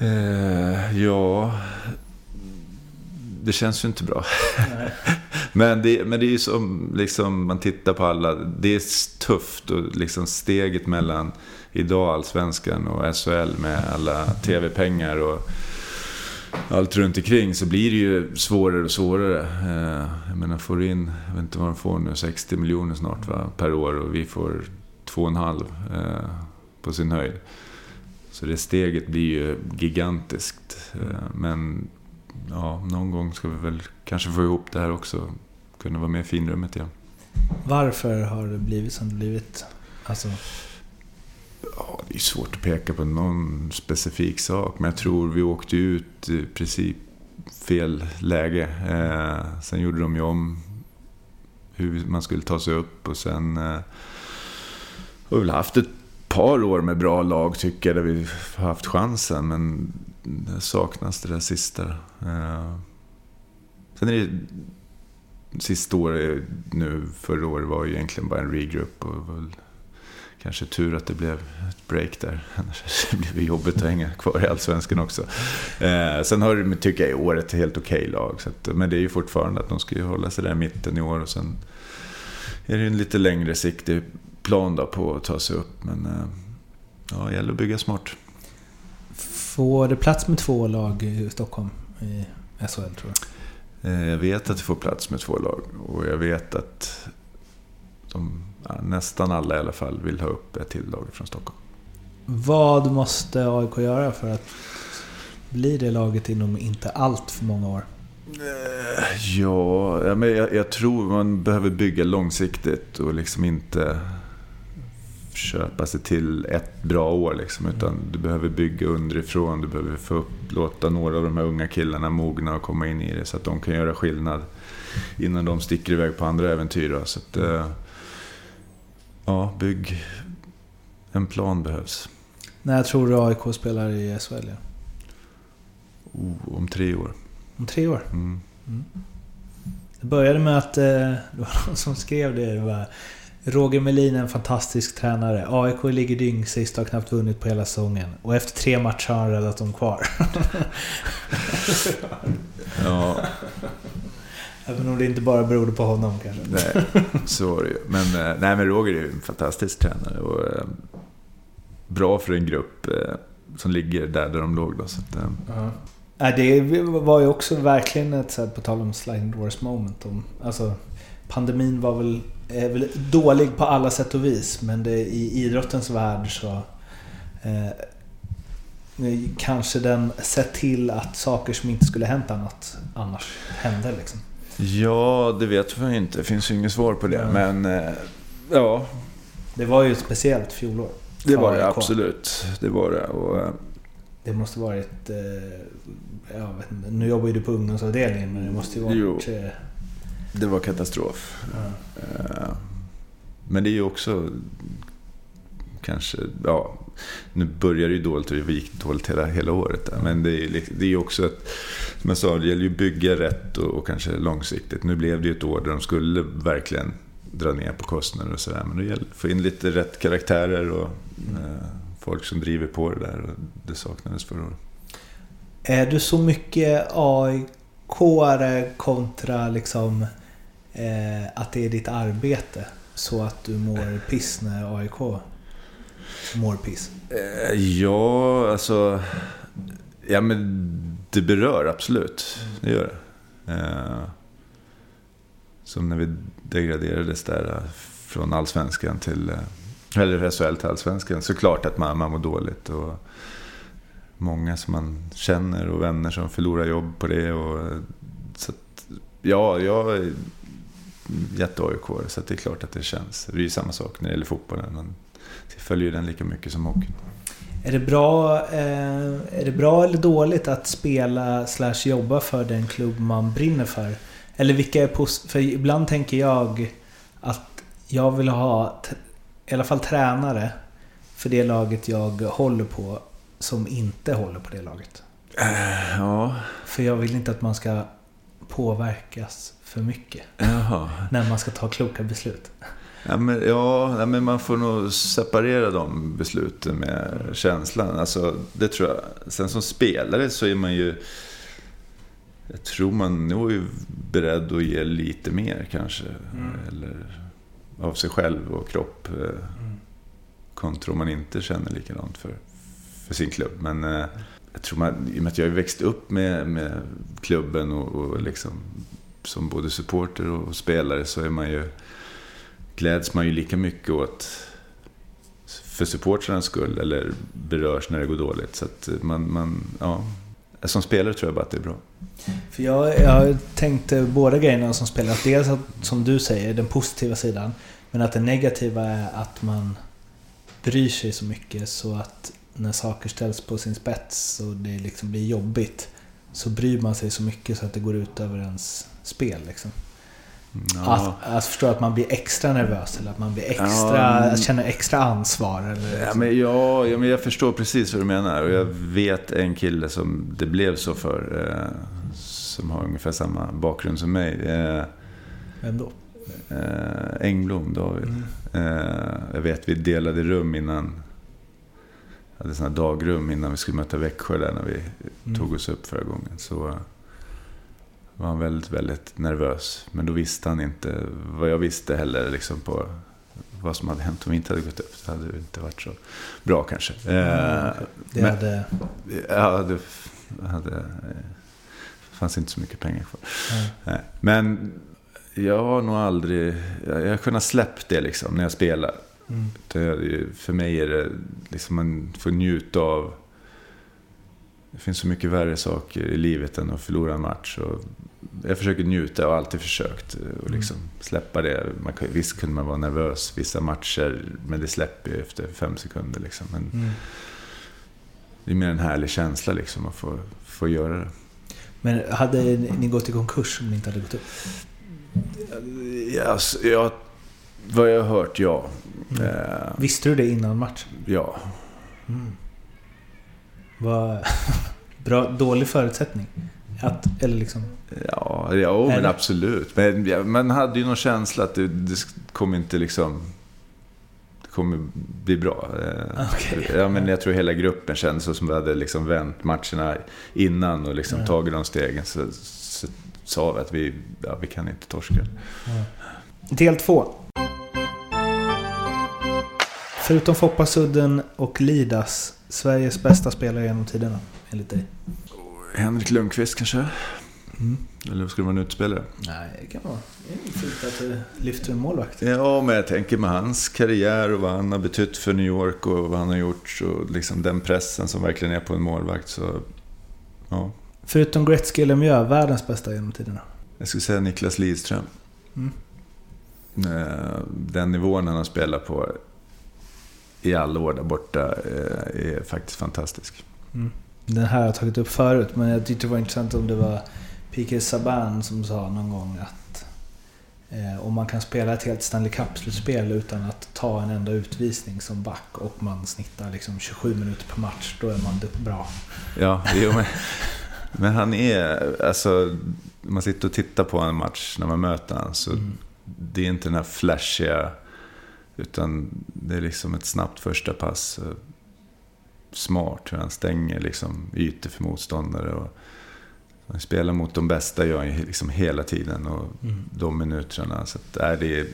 Eh, ja, det känns ju inte bra. Men det, men det är ju som liksom, man tittar på alla. Det är tufft och liksom steget mellan idag Allsvenskan och SHL med alla TV-pengar och allt runt omkring så blir det ju svårare och svårare. Eh, jag menar, får du in, jag vet inte vad de får nu, 60 miljoner snart va, per år och vi får 2,5 eh, på sin höjd. Så det steget blir ju gigantiskt. Eh, Men ja, någon gång ska vi väl kanske få ihop det här också. Kunna vara med i finrummet igen. Varför har det blivit som det blivit? Alltså, Ja, det är svårt att peka på någon specifik sak. Men jag tror vi åkte ut i princip fel läge. Eh, sen gjorde de ju om hur man skulle ta sig upp. Och sen eh, har vi väl haft ett par år med bra lag tycker jag. Där vi har haft chansen. Men det saknas det där sista. Eh, sen är det sista året nu förra året var ju egentligen bara en regroup. Och väl kanske tur att det blev ett break där. Annars blev det jobbigt att hänga kvar i Allsvenskan också. Eh, sen har det, tycker jag, i år ett helt okej okay lag. Så att, men det är ju fortfarande att de ska ju hålla sig där i mitten i år. Och sen är det en lite längre sikt plan då på att ta sig upp. Men eh, ja, det gäller att bygga smart. Får det plats med två lag i Stockholm i SHL tror jag? Eh, jag vet att det får plats med två lag och jag vet att de, nästan alla i alla fall vill ha upp ett till lag från Stockholm. Vad måste AIK göra för att bli det laget inom inte allt för många år? Eh, ja, men jag, jag tror man behöver bygga långsiktigt och liksom inte köpa sig till ett bra år. Liksom, utan du behöver bygga underifrån. Du behöver få upp, låta några av de här unga killarna mogna och komma in i det så att de kan göra skillnad innan de sticker iväg på andra äventyr. Då. Så att, eh, ja, bygg... En plan behövs. När tror du AIK spelar i SHL? Oh, om tre år. Om tre år? Mm. Mm. Det började med att eh, det var någon som skrev det. det var, Roger Melin är en fantastisk tränare. AIK ligger dyngsist och har knappt vunnit på hela säsongen. Och efter tre matcher har han räddat dem kvar. ja. Även om det inte bara berodde på honom kanske. Nej, så var det ju. Men, eh, nej, men Roger är ju en fantastisk tränare. Och, eh, bra för en grupp eh, som ligger där, där de låg. Då, så att, uh -huh. Det var ju också verkligen ett, så här, på tal om sliding doors moment. Om, alltså, pandemin var väl är väl dålig på alla sätt och vis, men det, i idrottens värld så eh, kanske den sett till att saker som inte skulle hänt annat annars hände. Liksom. Ja, det vet vi inte. Det finns ju inget svar på det. Ja. Men eh, ja. Det var ju ett speciellt fjolår. Det var det absolut. Det var det. Och, eh, det måste varit... Eh, jag vet inte, nu jobbar ju du på ungdomsavdelningen, men det måste ju varit... Jo. Det var katastrof. Mm. Men det är ju också kanske, ja, nu börjar det ju dåligt och det gick dåligt hela, hela året. Där. Men det är, det är också ett, som jag sa, det gäller ju att bygga rätt och, och, kanske långsiktigt. Nu blev det ju ett år där de skulle verkligen dra ner på kostnader och sådär. Men det gäller att få in lite rätt karaktärer och mm. eh, folk som driver på det där. Och det saknades förra året. Är du så mycket AIK kontra liksom eh, att det är ditt arbete så att du mår piss när AIK mår piss? Eh, ja, alltså... Ja, men det berör absolut. Det gör det. Eh, som när vi degraderades där eh, från allsvenskan till... Eh, eller SHL till allsvenskan. Såklart att man, man mår dåligt. Och många som man känner och vänner som förlorar jobb på det. Och, så att, ja, jag jätte aik så det är klart att det känns. Det är ju samma sak när det gäller fotbollen. Man följer den lika mycket som hockeyn. Är det, bra, eh, är det bra eller dåligt att spela slash jobba för den klubb man brinner för? Eller vilka är För ibland tänker jag att jag vill ha i alla fall tränare för det laget jag håller på som inte håller på det laget. Uh, ja. För jag vill inte att man ska påverkas för mycket. Jaha. När man ska ta kloka beslut. Ja, men, ja, men man får nog separera de besluten med känslan. Alltså, det tror jag. Sen som spelare så är man ju... Jag tror man nog är beredd att ge lite mer kanske. Mm. Eller av sig själv och kropp. Eh, mm. Kontra om man inte känner likadant för, för sin klubb. Men eh, jag tror man, i och med att jag har växt upp med, med klubben och, och liksom som både supporter och spelare så är man ju, gläds man ju lika mycket åt för supportrarnas skull eller berörs när det går dåligt. Så att man, man, ja, som spelare tror jag bara att det är bra. För jag, jag tänkte båda grejerna som spelare. Dels att, som du säger, den positiva sidan. Men att det negativa är att man bryr sig så mycket så att när saker ställs på sin spets och det liksom blir jobbigt så bryr man sig så mycket så att det går ut över ens spel. Liksom. Ja. Att, att förstå att man blir extra nervös eller att man blir extra, ja. känner extra ansvar. Eller liksom. ja, men ja, ja, men jag förstår precis vad du menar. Och jag vet en kille som det blev så för. Eh, som har ungefär samma bakgrund som mig. Eh, Vem då? Eh, Engblom, David. Mm. Eh, jag vet vi delade rum innan. Hade sådana dagrum innan vi skulle möta Växjö där när vi Mm. tog oss upp förra gången. Så eh, var han väldigt, väldigt nervös. Men då visste han inte vad jag visste heller liksom på vad som hade hänt om vi inte hade gått upp. Det hade inte varit så bra kanske. Eh, Det men- hade... Ja, det hade, eh, fanns inte så mycket pengar kvar. Nej. Men jag har nog aldrig... Jag har kunnat släppa det liksom när jag spelar. Mm. För mig är det liksom man får njuta av... Det finns så mycket värre saker i livet än att förlora en match. Och jag försöker njuta och har alltid försökt eh, och liksom släppa det. Man visst kunde man vara nervös vissa matcher, men det släpper ju efter fem sekunder. Liksom. Men Mm. det är mer en härlig känsla liksom att få, få göra det. Men hade ni gått i konkurs om ni inte hade gått upp? Ja, alltså, jag, vad jag har hört, ja. Mm. Eh, Visste du det innan match? ja. Mm. Vad... Bra, dålig förutsättning? Att, eller liksom... Ja, ja men absolut. Men ja, man hade ju någon känsla att det, det kommer inte liksom... Det kommer bli bra. Eh, Okej. Ja, men jag tror hela gruppen kände så som vi hade liksom vänt matcherna innan och liksom Ja. tagit de stegen. Så, så sa vi att vi, ja, vi kan inte torska. Del två. Förutom Foppa Sudden och Lidas, Sveriges bästa spelare genom tiderna, enligt dig? Henrik Lundqvist kanske? Mm. Eller ska det vara en utspelare? Nej, det kan vara. Det är fint att du lyfter en målvakt. Ja, men jag tänker med hans karriär och vad han har betytt för New York och vad han har gjort. Och liksom den pressen som verkligen är på en målvakt. Så, ja. Förutom Gretzky och Lemieux, världens bästa genom tiderna. Jag skulle säga Niklas Lidström. Mm. Eh, Den nivån han har spelat på i alla år där borta eh, är faktiskt fantastisk. Mm. Den här har jag tagit upp förut, men jag tyckte det var intressant om det var P.K. Saban som sa någon gång att eh, om man kan spela ett helt Stanley Cup-slutspel utan att ta en enda utvisning som back och man snittar liksom 27 minuter per match, då är man bra. Ja, jo, men, men han är... Alltså, man sitter och tittar på en match när man möter honom. Så Mm. det är inte den här flashiga... Utan det är liksom ett snabbt första pass. Smart hur han stänger liksom ytor för motståndare. Och han spelar mot de bästa gör han liksom hela tiden. Och Mm. de minuterna. Så att, äh, det är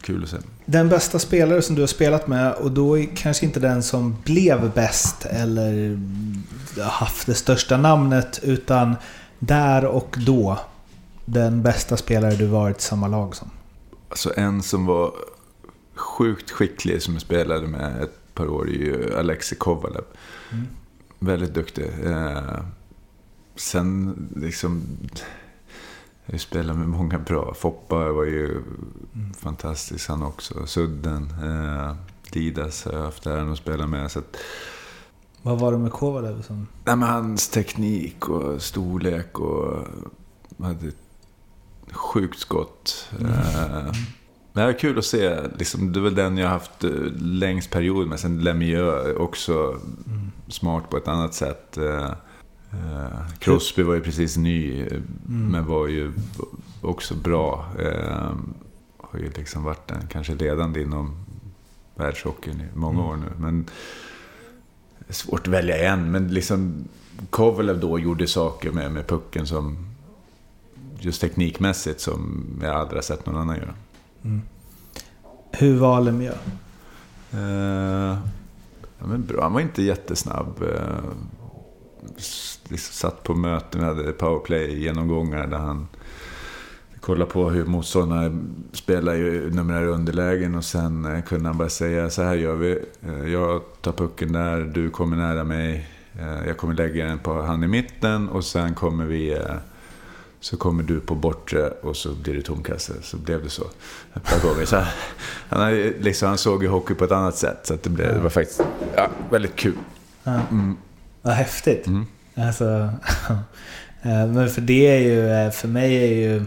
kul att se. Den bästa spelare som du har spelat med, och då kanske inte den som blev bäst eller haft det största namnet, utan där och då den bästa spelare du varit i samma lag som. Alltså en som var sjukt skicklig som jag spelade med ett par år är ju Alexei Kovalev. Mm. Väldigt duktig. Eh, sen liksom... Jag spelade med många bra. Foppa var ju fantastisk han också. Sudden. Eh, Didas har jag haft äran att spela med. Så att, Vad var det med Kovalev som... nej, men hans teknik och storlek och... Hade ett sjukt skott. Eh, det här är kul att se. Liksom, det är väl den jag har haft eh, längst period med. Sen Lemieux också smart på ett annat sätt. Eh, eh, Crosby var ju precis ny, eh, men var ju också bra. Har ju liksom varit den kanske ledande inom världshockeyn i många år nu. Men svårt att välja en, men liksom Kovalev då gjorde saker med, med pucken som just teknikmässigt som jag aldrig har sett någon annan göra. Mm. Hur var Lemieux? Eh, ja, men bra. Han var inte jättesnabb. Eh, liksom satt på möten, vi hade powerplay-genomgångar där han kollade på hur motståndarna spelar i numerära underlägen och sen eh, kunde han bara säga så här gör vi. Eh, jag tar pucken där, du kommer nära mig. Eh, jag kommer lägga den på han i mitten och sen kommer vi eh, kommer du på bortre och så blir det tomkasse. Så blev det så ett par gånger. Så han, liksom, han såg ju hockey på ett annat sätt. Så det, blev, det var faktiskt ja, väldigt kul. Ja. Mm. Vad häftigt. Mm. Alltså, eh, men för det är ju, eh, för mig är ju...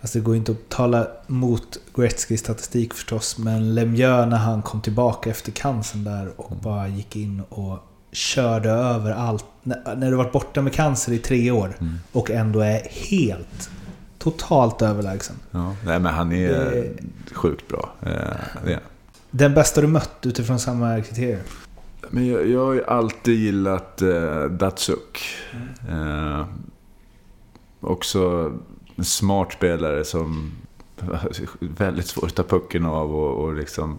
Alltså det går inte att tala mot Gretzkys statistik förstås, men Lemieux när han kom tillbaka efter cancern där och bara gick in och körde över allt. När när du varit borta med cancer i tre år och ändå är helt Totalt överlägsen. Ja. Nej, men han är Det- sjukt bra. Eh, är han. Den bästa du mött utifrån samma kriterier? Men jag, jag har ju alltid gillat eh, Datsuk. Eh, också en smart spelare som väldigt svårt att ta pucken av och, och liksom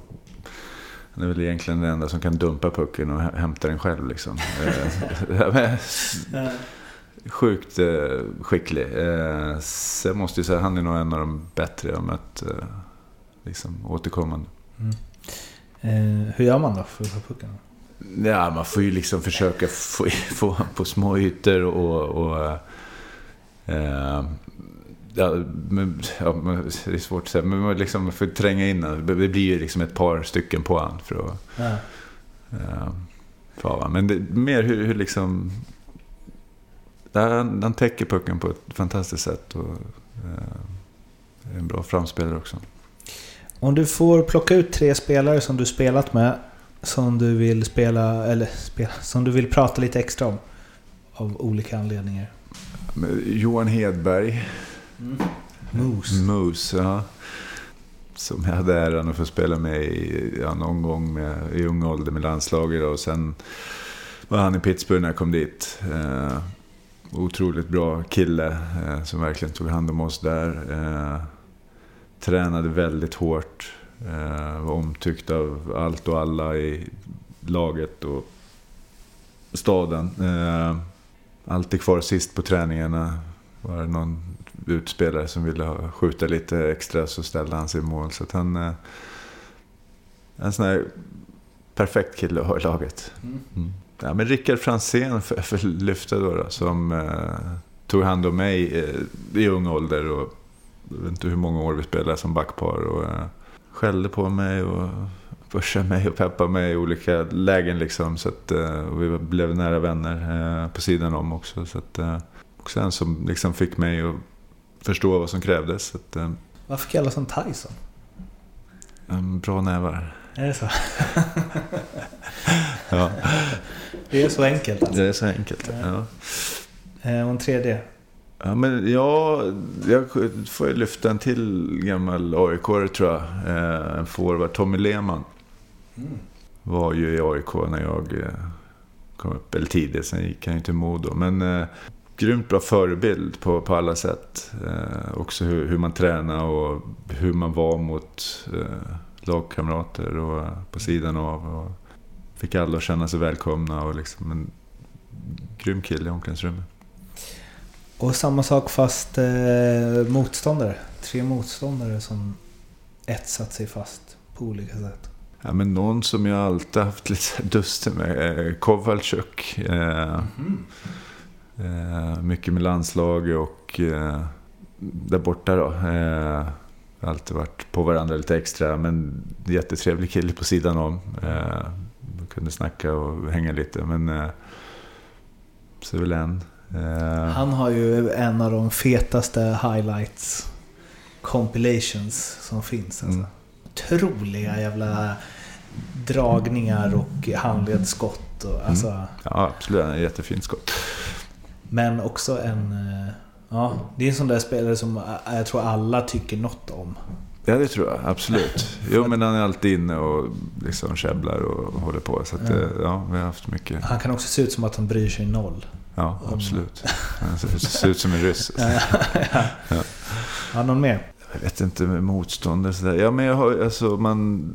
han är väl egentligen den enda som kan dumpa pucken och hä- hämta den själv. Liksom. Eh, Sjukt eh, skicklig. Eh, sen måste jag säga han är nog en av de bättre jag mött liksom, återkommande. Eh, hur gör man då för att ta pucken? Ja, man får ju liksom försöka få, få på små ytor och... och eh, ja, men, ja, men det är svårt att säga, men man liksom får tränga in den. Det blir ju liksom ett par stycken på han för att... Ja. För, men det, mer hur, hur liksom... Ja, han, han täcker pucken på ett fantastiskt sätt. Och, eh, är en bra framspelare också. Om du får plocka ut tre spelare som du spelat med, som du vill spela, eller spela, som du vill prata lite extra om. Av olika anledningar. Johan Hedberg. Moose. Moose, ja. Som jag hade äran att få spela med i, ja, någon gång med, i ung ålder med landslaget. Och sen var han i Pittsburgh när jag kom dit. Eh, otroligt bra kille eh, som verkligen tog hand om oss där. Eh, tränade väldigt hårt. Eh, var omtyckt av allt och alla i laget och staden. Eh, alltid kvar sist på träningarna. Var det någon utspelare som ville skjuta lite extra så ställde han sig i mål. Så att han... eh, En sån här perfekt kille att ha i laget. Mm. Ja, men Rickard Franzén för, för lyfta då, då som eh, tog hand om mig eh, i ung ålder. Och, jag vet inte hur många år vi spelade som backpar. Och, eh, skällde på mig och pushade mig och peppade mig i olika lägen. Liksom, så att, eh, och vi blev nära vänner eh, på sidan om också. Så att, också en som liksom fick mig att förstå vad som krävdes. Att, eh, Varför kallas han Tyson? bra nävar. Är det så? Ja, Det är så enkelt alltså. det är så enkelt. Ja. Eh, och en tredje? Ja, men ja, jag får ju lyfta en till gammal aik tror jag. Eh, En forward, Tommy Lehmann. Var ju i AIK när jag eh, kom upp, eller tidigt, sen gick han ju till Modo. Men grymt bra förebild på, på alla sätt. Eh, också hur, hur man tränar och hur man var mot eh, lagkamrater och eh, på sidan av. Och fick alla att känna sig välkomna och liksom en grym kille i omklädningsrummet. Och samma sak fast eh, motståndare. Tre motståndare som etsat sig fast på olika sätt. Ja, men någon som jag alltid haft lite duster med är Kowalczyk. Eh, eh, mycket med landslaget och eh, där borta då. Eh, alltid varit på varandra lite extra, men jättetrevlig kille på sidan om. Eh, kunde snacka och hänga lite, men eh, så är väl en. Eh, Han har ju en av de fetaste highlights compilations som finns. Alltså. Mm. Otroliga jävla dragningar och handledsskott. Och, alltså, ja, absolut. Jättefint skott. Men också en... eh, Ja, det är en sån där spelare som eh, jag tror alla tycker något om. Ja, det tror jag. Absolut. Jo, men han är alltid inne och liksom käbblar och håller på. Så att, Ja. ja. ja, vi har haft mycket. Han kan också se ut som att han bryr sig noll. Ja, absolut. Han ser- ut som en ryss. Har någon mer? Jag vet inte med motståndare sådär. Ja, men jag har, alltså, man,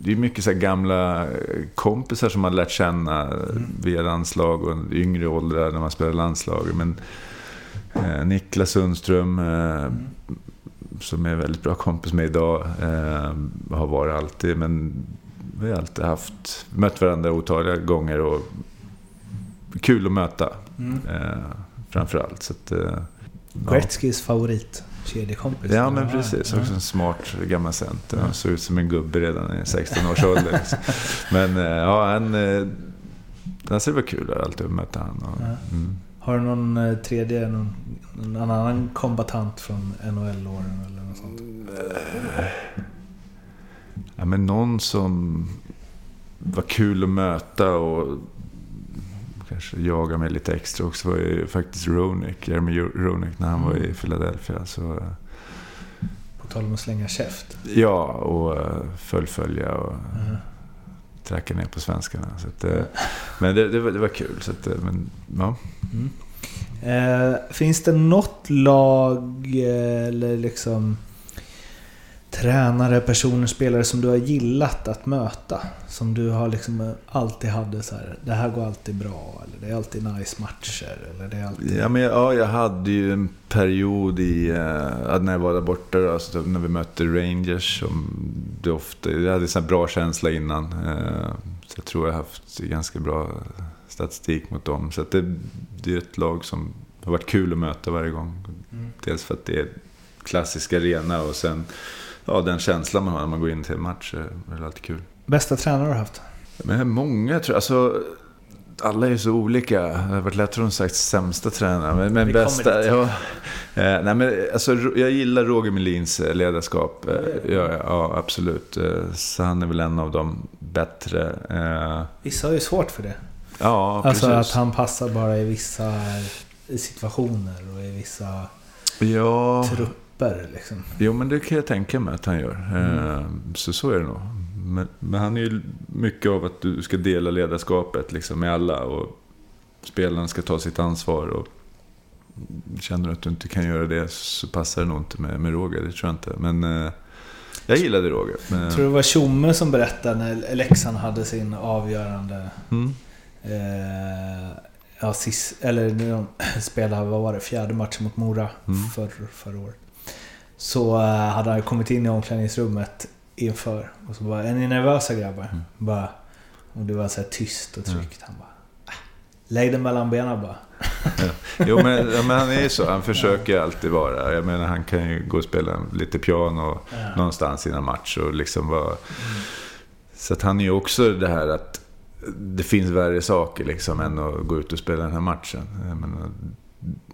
det är mycket så gamla kompisar som man lärt känna via landslag och yngre åldrar när man spelar landslag. Men eh, Niklas Sundström, eh, som är väldigt bra kompis med idag, eh, har varit alltid. Men vi har alltid haft, mött varandra otaliga gånger och kul att möta. Eh, framförallt. Så att, eh, ja. Favorit kedjekompis. Ja, men precis. Också en smart gammal center. Han såg ut som en gubbe redan i 16 års ålder. liksom. Men eh, ja, han... eh, Alltså det var kul att alltid möta. Och, Ja. mm. Har du någon eh, tredje, någon, någon annan kombatant från NHL-åren eller något sånt? ja, men någon som var kul att möta och kanske jagade mig lite extra också var ju faktiskt Ronick, Jeremy Ronick, när han var Mm. i Philadelphia. Så, eh, På tal om att slänga käft. ja, och uh, fullfölja och Mm. tracka ner på svenskarna. Så att, eh, men det, det, var, det var kul. Så att, eh, men, ja. Mm. Eh, finns det något lag eh, eller liksom tränare, personer, spelare som du har gillat att möta? Som du har liksom alltid hade så här, det här går alltid bra, eller det är alltid nice matcher, eller det är alltid... Ja, men, ja, jag hade ju en period i, eh, när jag var där borta, då, alltså, när vi mötte Rangers. Som det ofta, jag hade en bra känsla innan. Eh, så jag tror jag har haft ganska bra statistik mot dem. Så det, det är ett lag som har varit kul att möta varje gång. Mm. Dels för att det är klassisk arena och sen ja, den känslan man har när man går in till en match är väl alltid kul. Bästa tränare du har haft? Men många tror jag. Alltså, alla är ju så olika. Det har varit lättare att sagt sämsta tränare. Men, men bästa... Ja, eh, nej, men, alltså, jag gillar Roger Melins eh, ledarskap. Eh, Ja, ja, absolut. Så han är väl en av de bättre. Vissa har ju svårt för det. Ja, Alltså precis. att han passar bara i vissa situationer och i vissa Ja, trupper liksom. jo men det kan jag tänka mig att han gör. Eh, Så så är det nog. Men, men han är ju mycket av att du ska dela ledarskapet liksom, med alla. Och spelarna ska ta sitt ansvar. Och känner du att du inte kan göra det så passar det nog inte med, med Roger. Det tror jag inte. Men eh, jag gillade Roger. Men, tror det var Tjomme som berättade när Leksand hade sin avgörande... mm, Eh, ja, sist, eller när de spelade, vad var det, fjärde matchen mot Mora Mm. för, förra året. Så eh, hade han kommit in i omklädningsrummet inför och så bara, är ni nervösa grabbar? Mm. Bara, och det var så tyst och tryggt. Han bara, "Ah, lägg den mellan benen bara. jo, men, ja, men han är ju så. Han försöker alltid vara. Jag menar, han kan ju gå och spela lite piano Ja. någonstans innan match. Och liksom vara... Så att han är ju också det här att det finns värre saker liksom än att gå ut och spela den här matchen. Menar,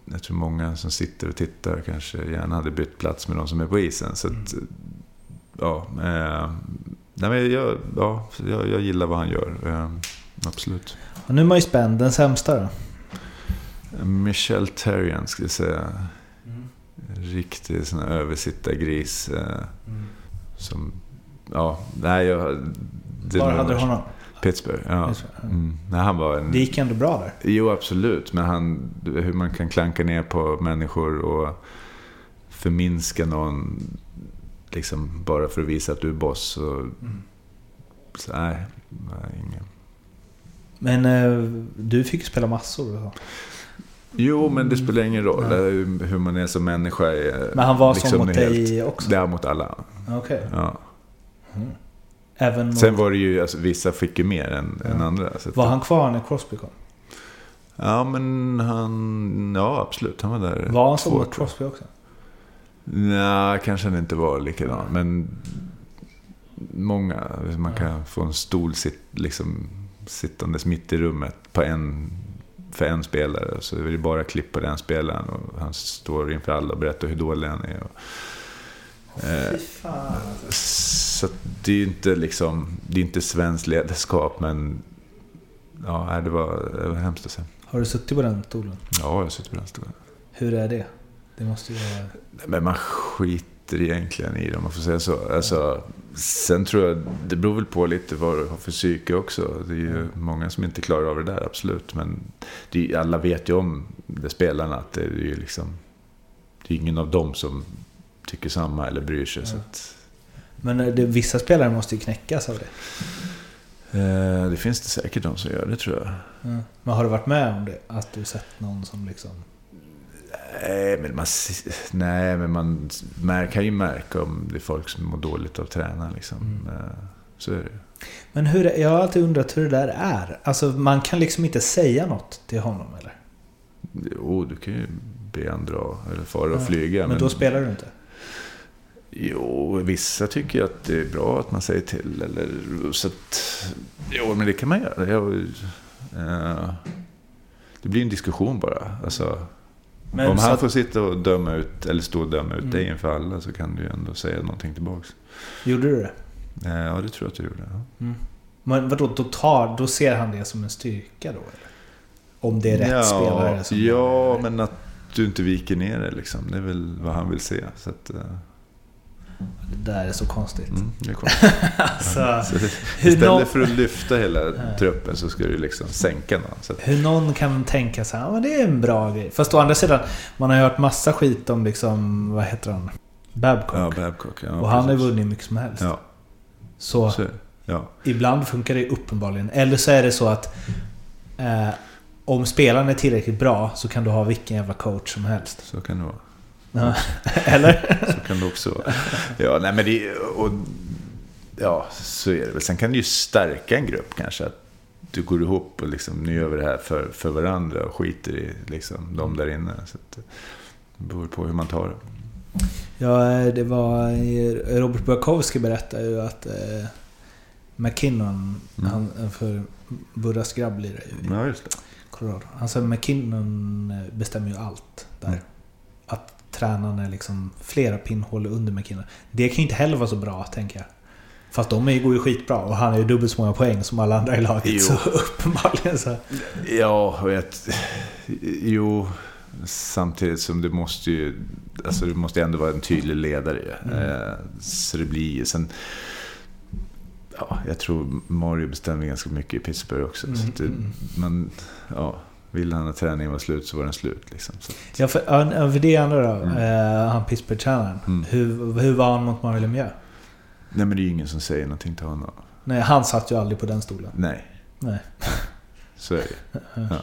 jag tror många som sitter och tittar kanske gärna hade bytt plats med de som är på isen. Så att, ja, eh, nej, men jag, ja, jag, jag gillar vad han gör. Eh, absolut. Och nu är man ju spänd. Den sämsta då? Michel Terrian skulle jag säga. Mm. Riktig sån här översittargris. Eh, som, ja, nej jag... Var hade du honom? Pittsburgh, ja. Pittsburgh. Mm. Nej, han var en... Det gick ändå bra där. Jo, absolut. Men han, hur man kan klanka ner på människor och förminska någon liksom bara för att visa att du är boss. Och, Mm. så, nej, nej, ingen. Men eh, du fick spela massor. så. Jo, men det spelar ingen roll. Nej. Hur, hur man är som människa är Men han var liksom som mot dig också? Det är mot alla. Okej. Ja. Även mot, Sen var det ju, alltså, vissa fick ju mer än, Ja. än andra. Så var han kvar när Crosby kom? Ja, men han... Ja, absolut. Han var där. Var han två, mot. Crosby också? Nej, kanske han inte var likadan. Men många. Man kan få en stol sitt, liksom, sittandes mitt i rummet på en, för en spelare. Så är det bara klipp på den spelaren. Och han står inför alla och berättar hur dålig han är. Och, eh, så det är ju inte liksom... Det är inte svenskt ledarskap, men... Ja, det var, det var hemskt att se. Har du suttit på den stolen? Ja, jag har suttit på den stolen. Hur är det? Det måste ju vara... Men man skiter egentligen i det, om man får säga så. Alltså, sen tror jag, det beror väl på lite vad du har för psyke också. Det är ju många som inte klarar av det där, absolut. Men det alla vet ju om, det spelarna, att det är ju liksom... Det är ingen av dem som tycker samma eller bryr sig. Så att, Men eh, det, vissa spelare måste ju knäckas av det. eh, det finns det säkert de som gör det, tror jag. Men har du varit med om det? Att du sett någon som liksom... Nej, men man, nej, men man mär, kan ju märka om det är folk som mår dåligt av tränaren. Liksom. Mm. Eh, Så är det. Men hur, jag har alltid undrat hur det där är. Alltså man kan liksom inte säga något till honom eller? Jo, du kan ju be han dra eller fara och Ja, flyga. Men, då spelar du inte? Jo, vissa tycker att det är bra att man säger till. Eller, så att, jo, men det kan man göra. Jag, eh, det blir en diskussion bara. Alltså, Men om han att- får sitta och döma ut, eller stå och döma ut Mm. dig inför alla så kan du ju ändå säga någonting tillbaks. Gjorde du det? Eh, ja, det tror jag att du gjorde. Ja. Men vadå, då, tar, då ser han det som en styrka då eller? Om det är rätt ja, spelare. Som ja, men att du inte viker ner det liksom. Det är väl vad han vill se. Så att, eh, Det där är så konstigt. mm, det är konstigt. Alltså, Så istället någon- för att lyfta hela truppen så ska du liksom sänka någon. Så hur någon kan tänka så här, men det är en bra grej. Fast å andra sidan, man har ju hört massa skit om liksom, vad heter han? Babcock. ja, Babcock. Ja, och han har vunnit mycket som helst. Ja, Så så, ibland funkar det uppenbarligen. Eller så är det så att eh, om spelaren är tillräckligt bra så kan du ha vilken jävla coach som helst. Så kan det vara. Eller? Så kan det också. Ja, nej men det... Och, ja, så är det väl. Sen kan det ju stärka en grupp kanske. Att du går ihop och liksom, nu gör vi det här för, för varandra och skiter i liksom, de där inne. Så att, det beror på hur man tar det. Ja, det var... Robert Burakovsky berättade ju att eh, McKinnon, Mm. han, för Burras grabb lirar ju i Ja, just det. Colorado. Han sa McKinnon eh, bestämmer ju allt där. Mm. Tränaren är liksom flera pinnhål under McKinnon. Det kan ju inte heller vara så bra, tänker jag. Fast de är ju- går ju skitbra och han har ju dubbelt så många poäng som alla andra i laget. Jo. Så uppenbarligen så... Ja, och jag, jo, samtidigt som du måste ju, alltså du måste ändå vara en tydlig ledare. ju. Eh, så det blir ju, sen, ja, jag tror Mario bestämmer ganska mycket i Pittsburgh också. Så att det, Mm, man, ja, vill han att träningen var slut så var den slut. Liksom. Så, Ja, för, ja, för det andra då. Mm. Eh, han Pittsburgh-tränaren. Mm. Hur, hur var han mot Mario Lemieux? nej, men det är ju ingen som säger någonting till honom. Nej, han satt ju aldrig på den stolen. Nej, Nej. så är det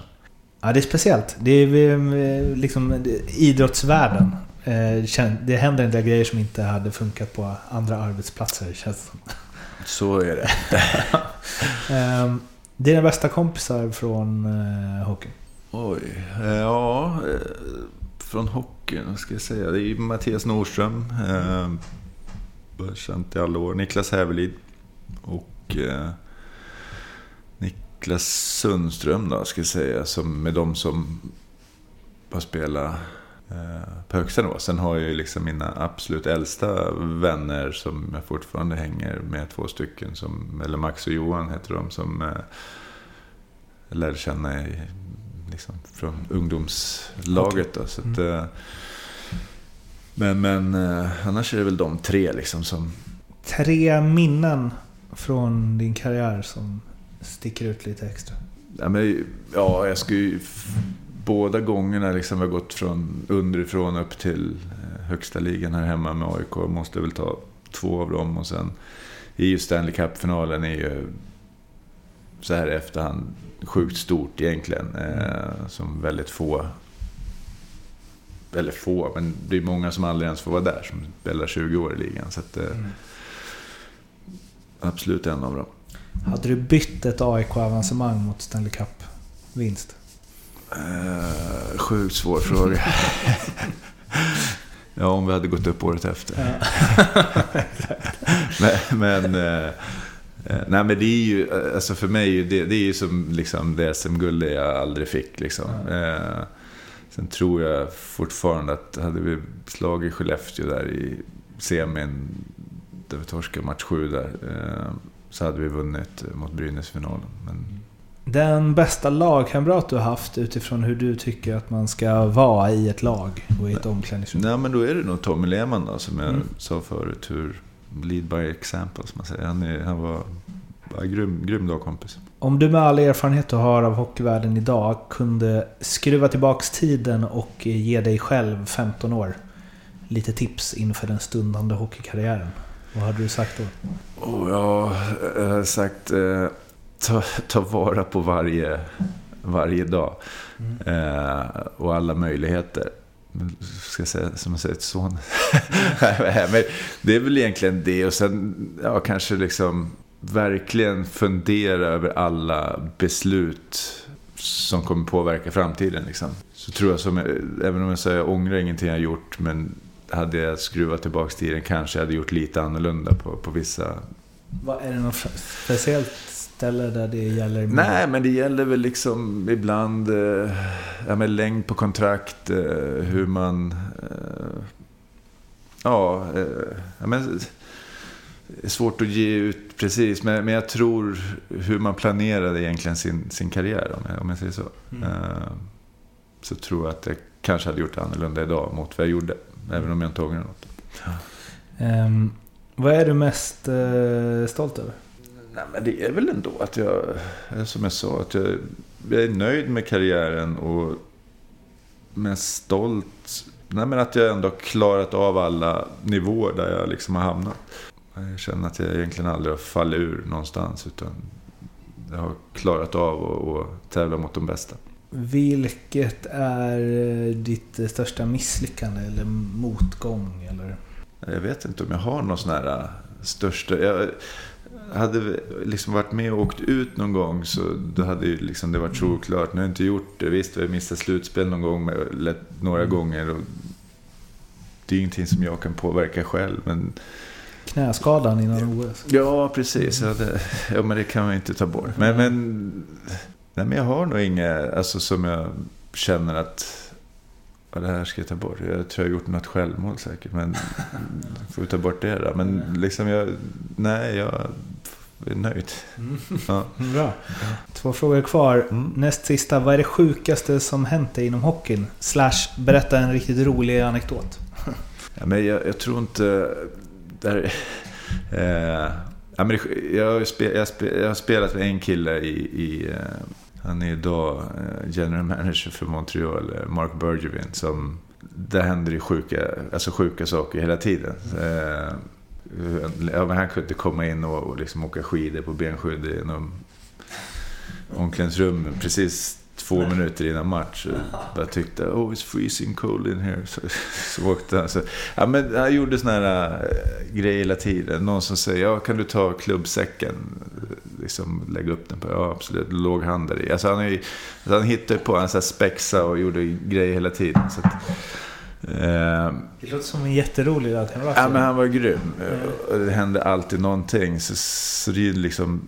Ja, det är speciellt. Det är eh, liksom idrottsvärlden. Eh, Det händer en del grejer som inte hade funkat på andra arbetsplatser, känns det som. Så är det. Ehm, Dina bästa kompisar från eh, hockeyn? Oj, eh, ja, eh, från hockeyn, vad ska jag säga? Det är ju Mattias Nordström. Eh, känt i alla år. Niklas Hävelid och eh, Niklas Sundström då, ska jag säga. Som med de som har spelat eh, på högsta nivå. Sen har jag ju liksom mina absolut äldsta vänner som jag fortfarande hänger med. Två stycken, som, eller Max och Johan heter de, som eh, jag lärde känna i, liksom, från ungdomslaget. Då, så att, eh, men men eh, annars är det väl de tre liksom som... Tre minnen från din karriär som sticker ut lite extra. Ja, men, ja jag skulle ju... Båda gångerna liksom har gått från underifrån upp till eh, högsta ligan här hemma med AIK. Måste väl ta två av dem och sen i Stanley Cup-finalen är ju så här i efterhand sjukt stort egentligen. Eh, som väldigt få eller få, men det är många som aldrig ens får vara där som spelar 20 år i ligan. Så att, eh, absolut en av dem. Hade du bytt ett AIK-avancemang mot Stanley Cup-vinst? Uh, sjukt svår fråga. ja, om vi hade gått upp året efter. men, men, eh, eh, nej, men det är ju, eh, alltså för mig, det, det är ju som liksom det SM-guld jag aldrig fick. Liksom. Eh, sen tror jag fortfarande att hade vi slagit Skellefteå där i semin, där vi torskade match 7 där, eh, så hade vi vunnit mot Brynäs i finalen. Men, Den bästa lagkamrat du har haft utifrån hur du tycker att man ska vara i ett lag och i ett omklädningsrum? Nej, men då är det nog Tommy Lehmann då, som jag Mm. sa förut. Hur lead by example, som man säger. Han, är, han var bara grym, grym lagkompis. Om du med all erfarenhet du har av hockeyvärlden idag kunde skruva tillbaks tiden och ge dig själv 15 år lite tips inför den stundande hockeykarriären. Vad hade du sagt då? Och jag jag har sagt eh, ta, ta vara på varje, varje dag. Eh, och alla möjligheter. Ska jag säga som jag säger till son. Men det är väl egentligen det. Och sen ja, kanske liksom verkligen fundera över alla beslut som kommer påverka framtiden. Liksom. Så tror jag, som, jag- även om jag säger jag ångrar ingenting jag gjort, men hade jag skruvat tillbaka tiden kanske jag hade gjort lite annorlunda på, på vissa Vad, är det något speciellt ställe där det gäller? mer? Nej, men det gäller väl liksom ibland eh, ja, med längd på kontrakt, eh, hur man... Eh, ja, eh, ja, men, Det är svårt att ge ut precis, men, men jag tror hur man planerade egentligen sin, sin karriär, om jag, om jag säger så. Mm. Eh, så tror jag att jag kanske hade gjort annorlunda idag mot vad jag gjorde. Även om jag inte ångrar något. Ehm, vad är du mest eh, stolt över? Nej, men det är väl ändå att jag, eh, som jag sa, att jag, jag är nöjd med karriären och mest stolt. Nej, men att jag ändå har klarat av alla nivåer där jag liksom har hamnat. Jag känner att jag egentligen aldrig har fallit ur någonstans. Utan jag har klarat av att tävla mot de bästa. Vilket är eh, ditt eh, största misslyckande eller motgång? Eller? Jag vet inte om jag har någon sån här äh, största... Jag hade liksom varit med och åkt ut någon gång så då hade ju liksom det varit solklart. Nu har jag inte gjort det. Visst, vi har missat slutspel någon gång, några gånger. Och det är ju ingenting som jag kan påverka själv. Men Knäskadan innan OS? ja, precis. Ja, det, ja, men det kan man inte ta bort. Men, men, nej, men jag har nog inga alltså, som jag känner att Ja, det här ska jag ta bort. Jag tror jag har gjort något självmål säkert. Men får vi ta bort det då. Men liksom jag... Nej, jag är nöjd. Ja. Bra. Två frågor kvar. Mm. Näst sista. Vad är det sjukaste som hänt dig inom hockeyn? Slash, berätta en riktigt rolig anekdot. Ja, men jag, jag tror inte... Där, eh, ja, men jag, har ju spe, jag, har spe, jag har spelat med en kille i... i eh, han är idag eh, general manager för Montreal, eh, Mark Bergevin. Som, där händer ju sjuka, alltså sjuka saker hela tiden. Eh, ja, han kunde komma in och, och liksom åka skidor på benskydd i någon omklädningsrum precis två minuter innan match. Bara tyckte oh it's freezing cold in here. Så, så åkte han. Så, ja, men han gjorde såna här äh, grejer hela tiden. Någon som säger ja, kan du ta klubbsäcken? Liksom lägga upp den på. Ja, absolut. Låg han där i. Alltså, han, är, alltså, han hittade på. Han så spexa och gjorde grejer hela tiden. Så att, eh, Det låter som en jätterolig dag. Ja, men han var grym. Det hände alltid någonting. Så, så det är liksom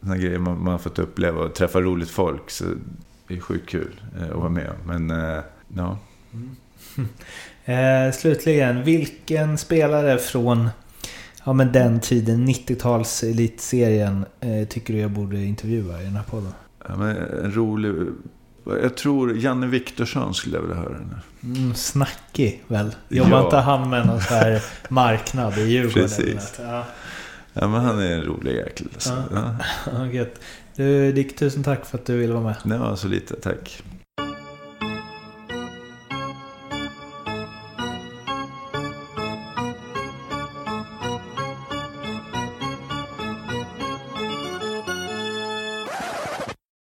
såna grejer man, man har fått uppleva och träffa roligt folk. Så det är sjukt kul eh, att vara med om. Men eh, ja, Eh, slutligen, vilken spelare från ja, men den tiden, 90-tals elitserien, eh, tycker du jag borde intervjua i den här podden? ja men en rolig... Jag tror Janne Viktorsson skulle jag vilja höra. Nu. Mm, snackig väl? Jobbar Ja. inte han med någon så här marknad i Djurgården? Precis. Ja, Ja, men han är en rolig jäkel. Alltså. Ja. Ja. Du Dick, tusen tack för att du ville vara med. Det var så lite, tack.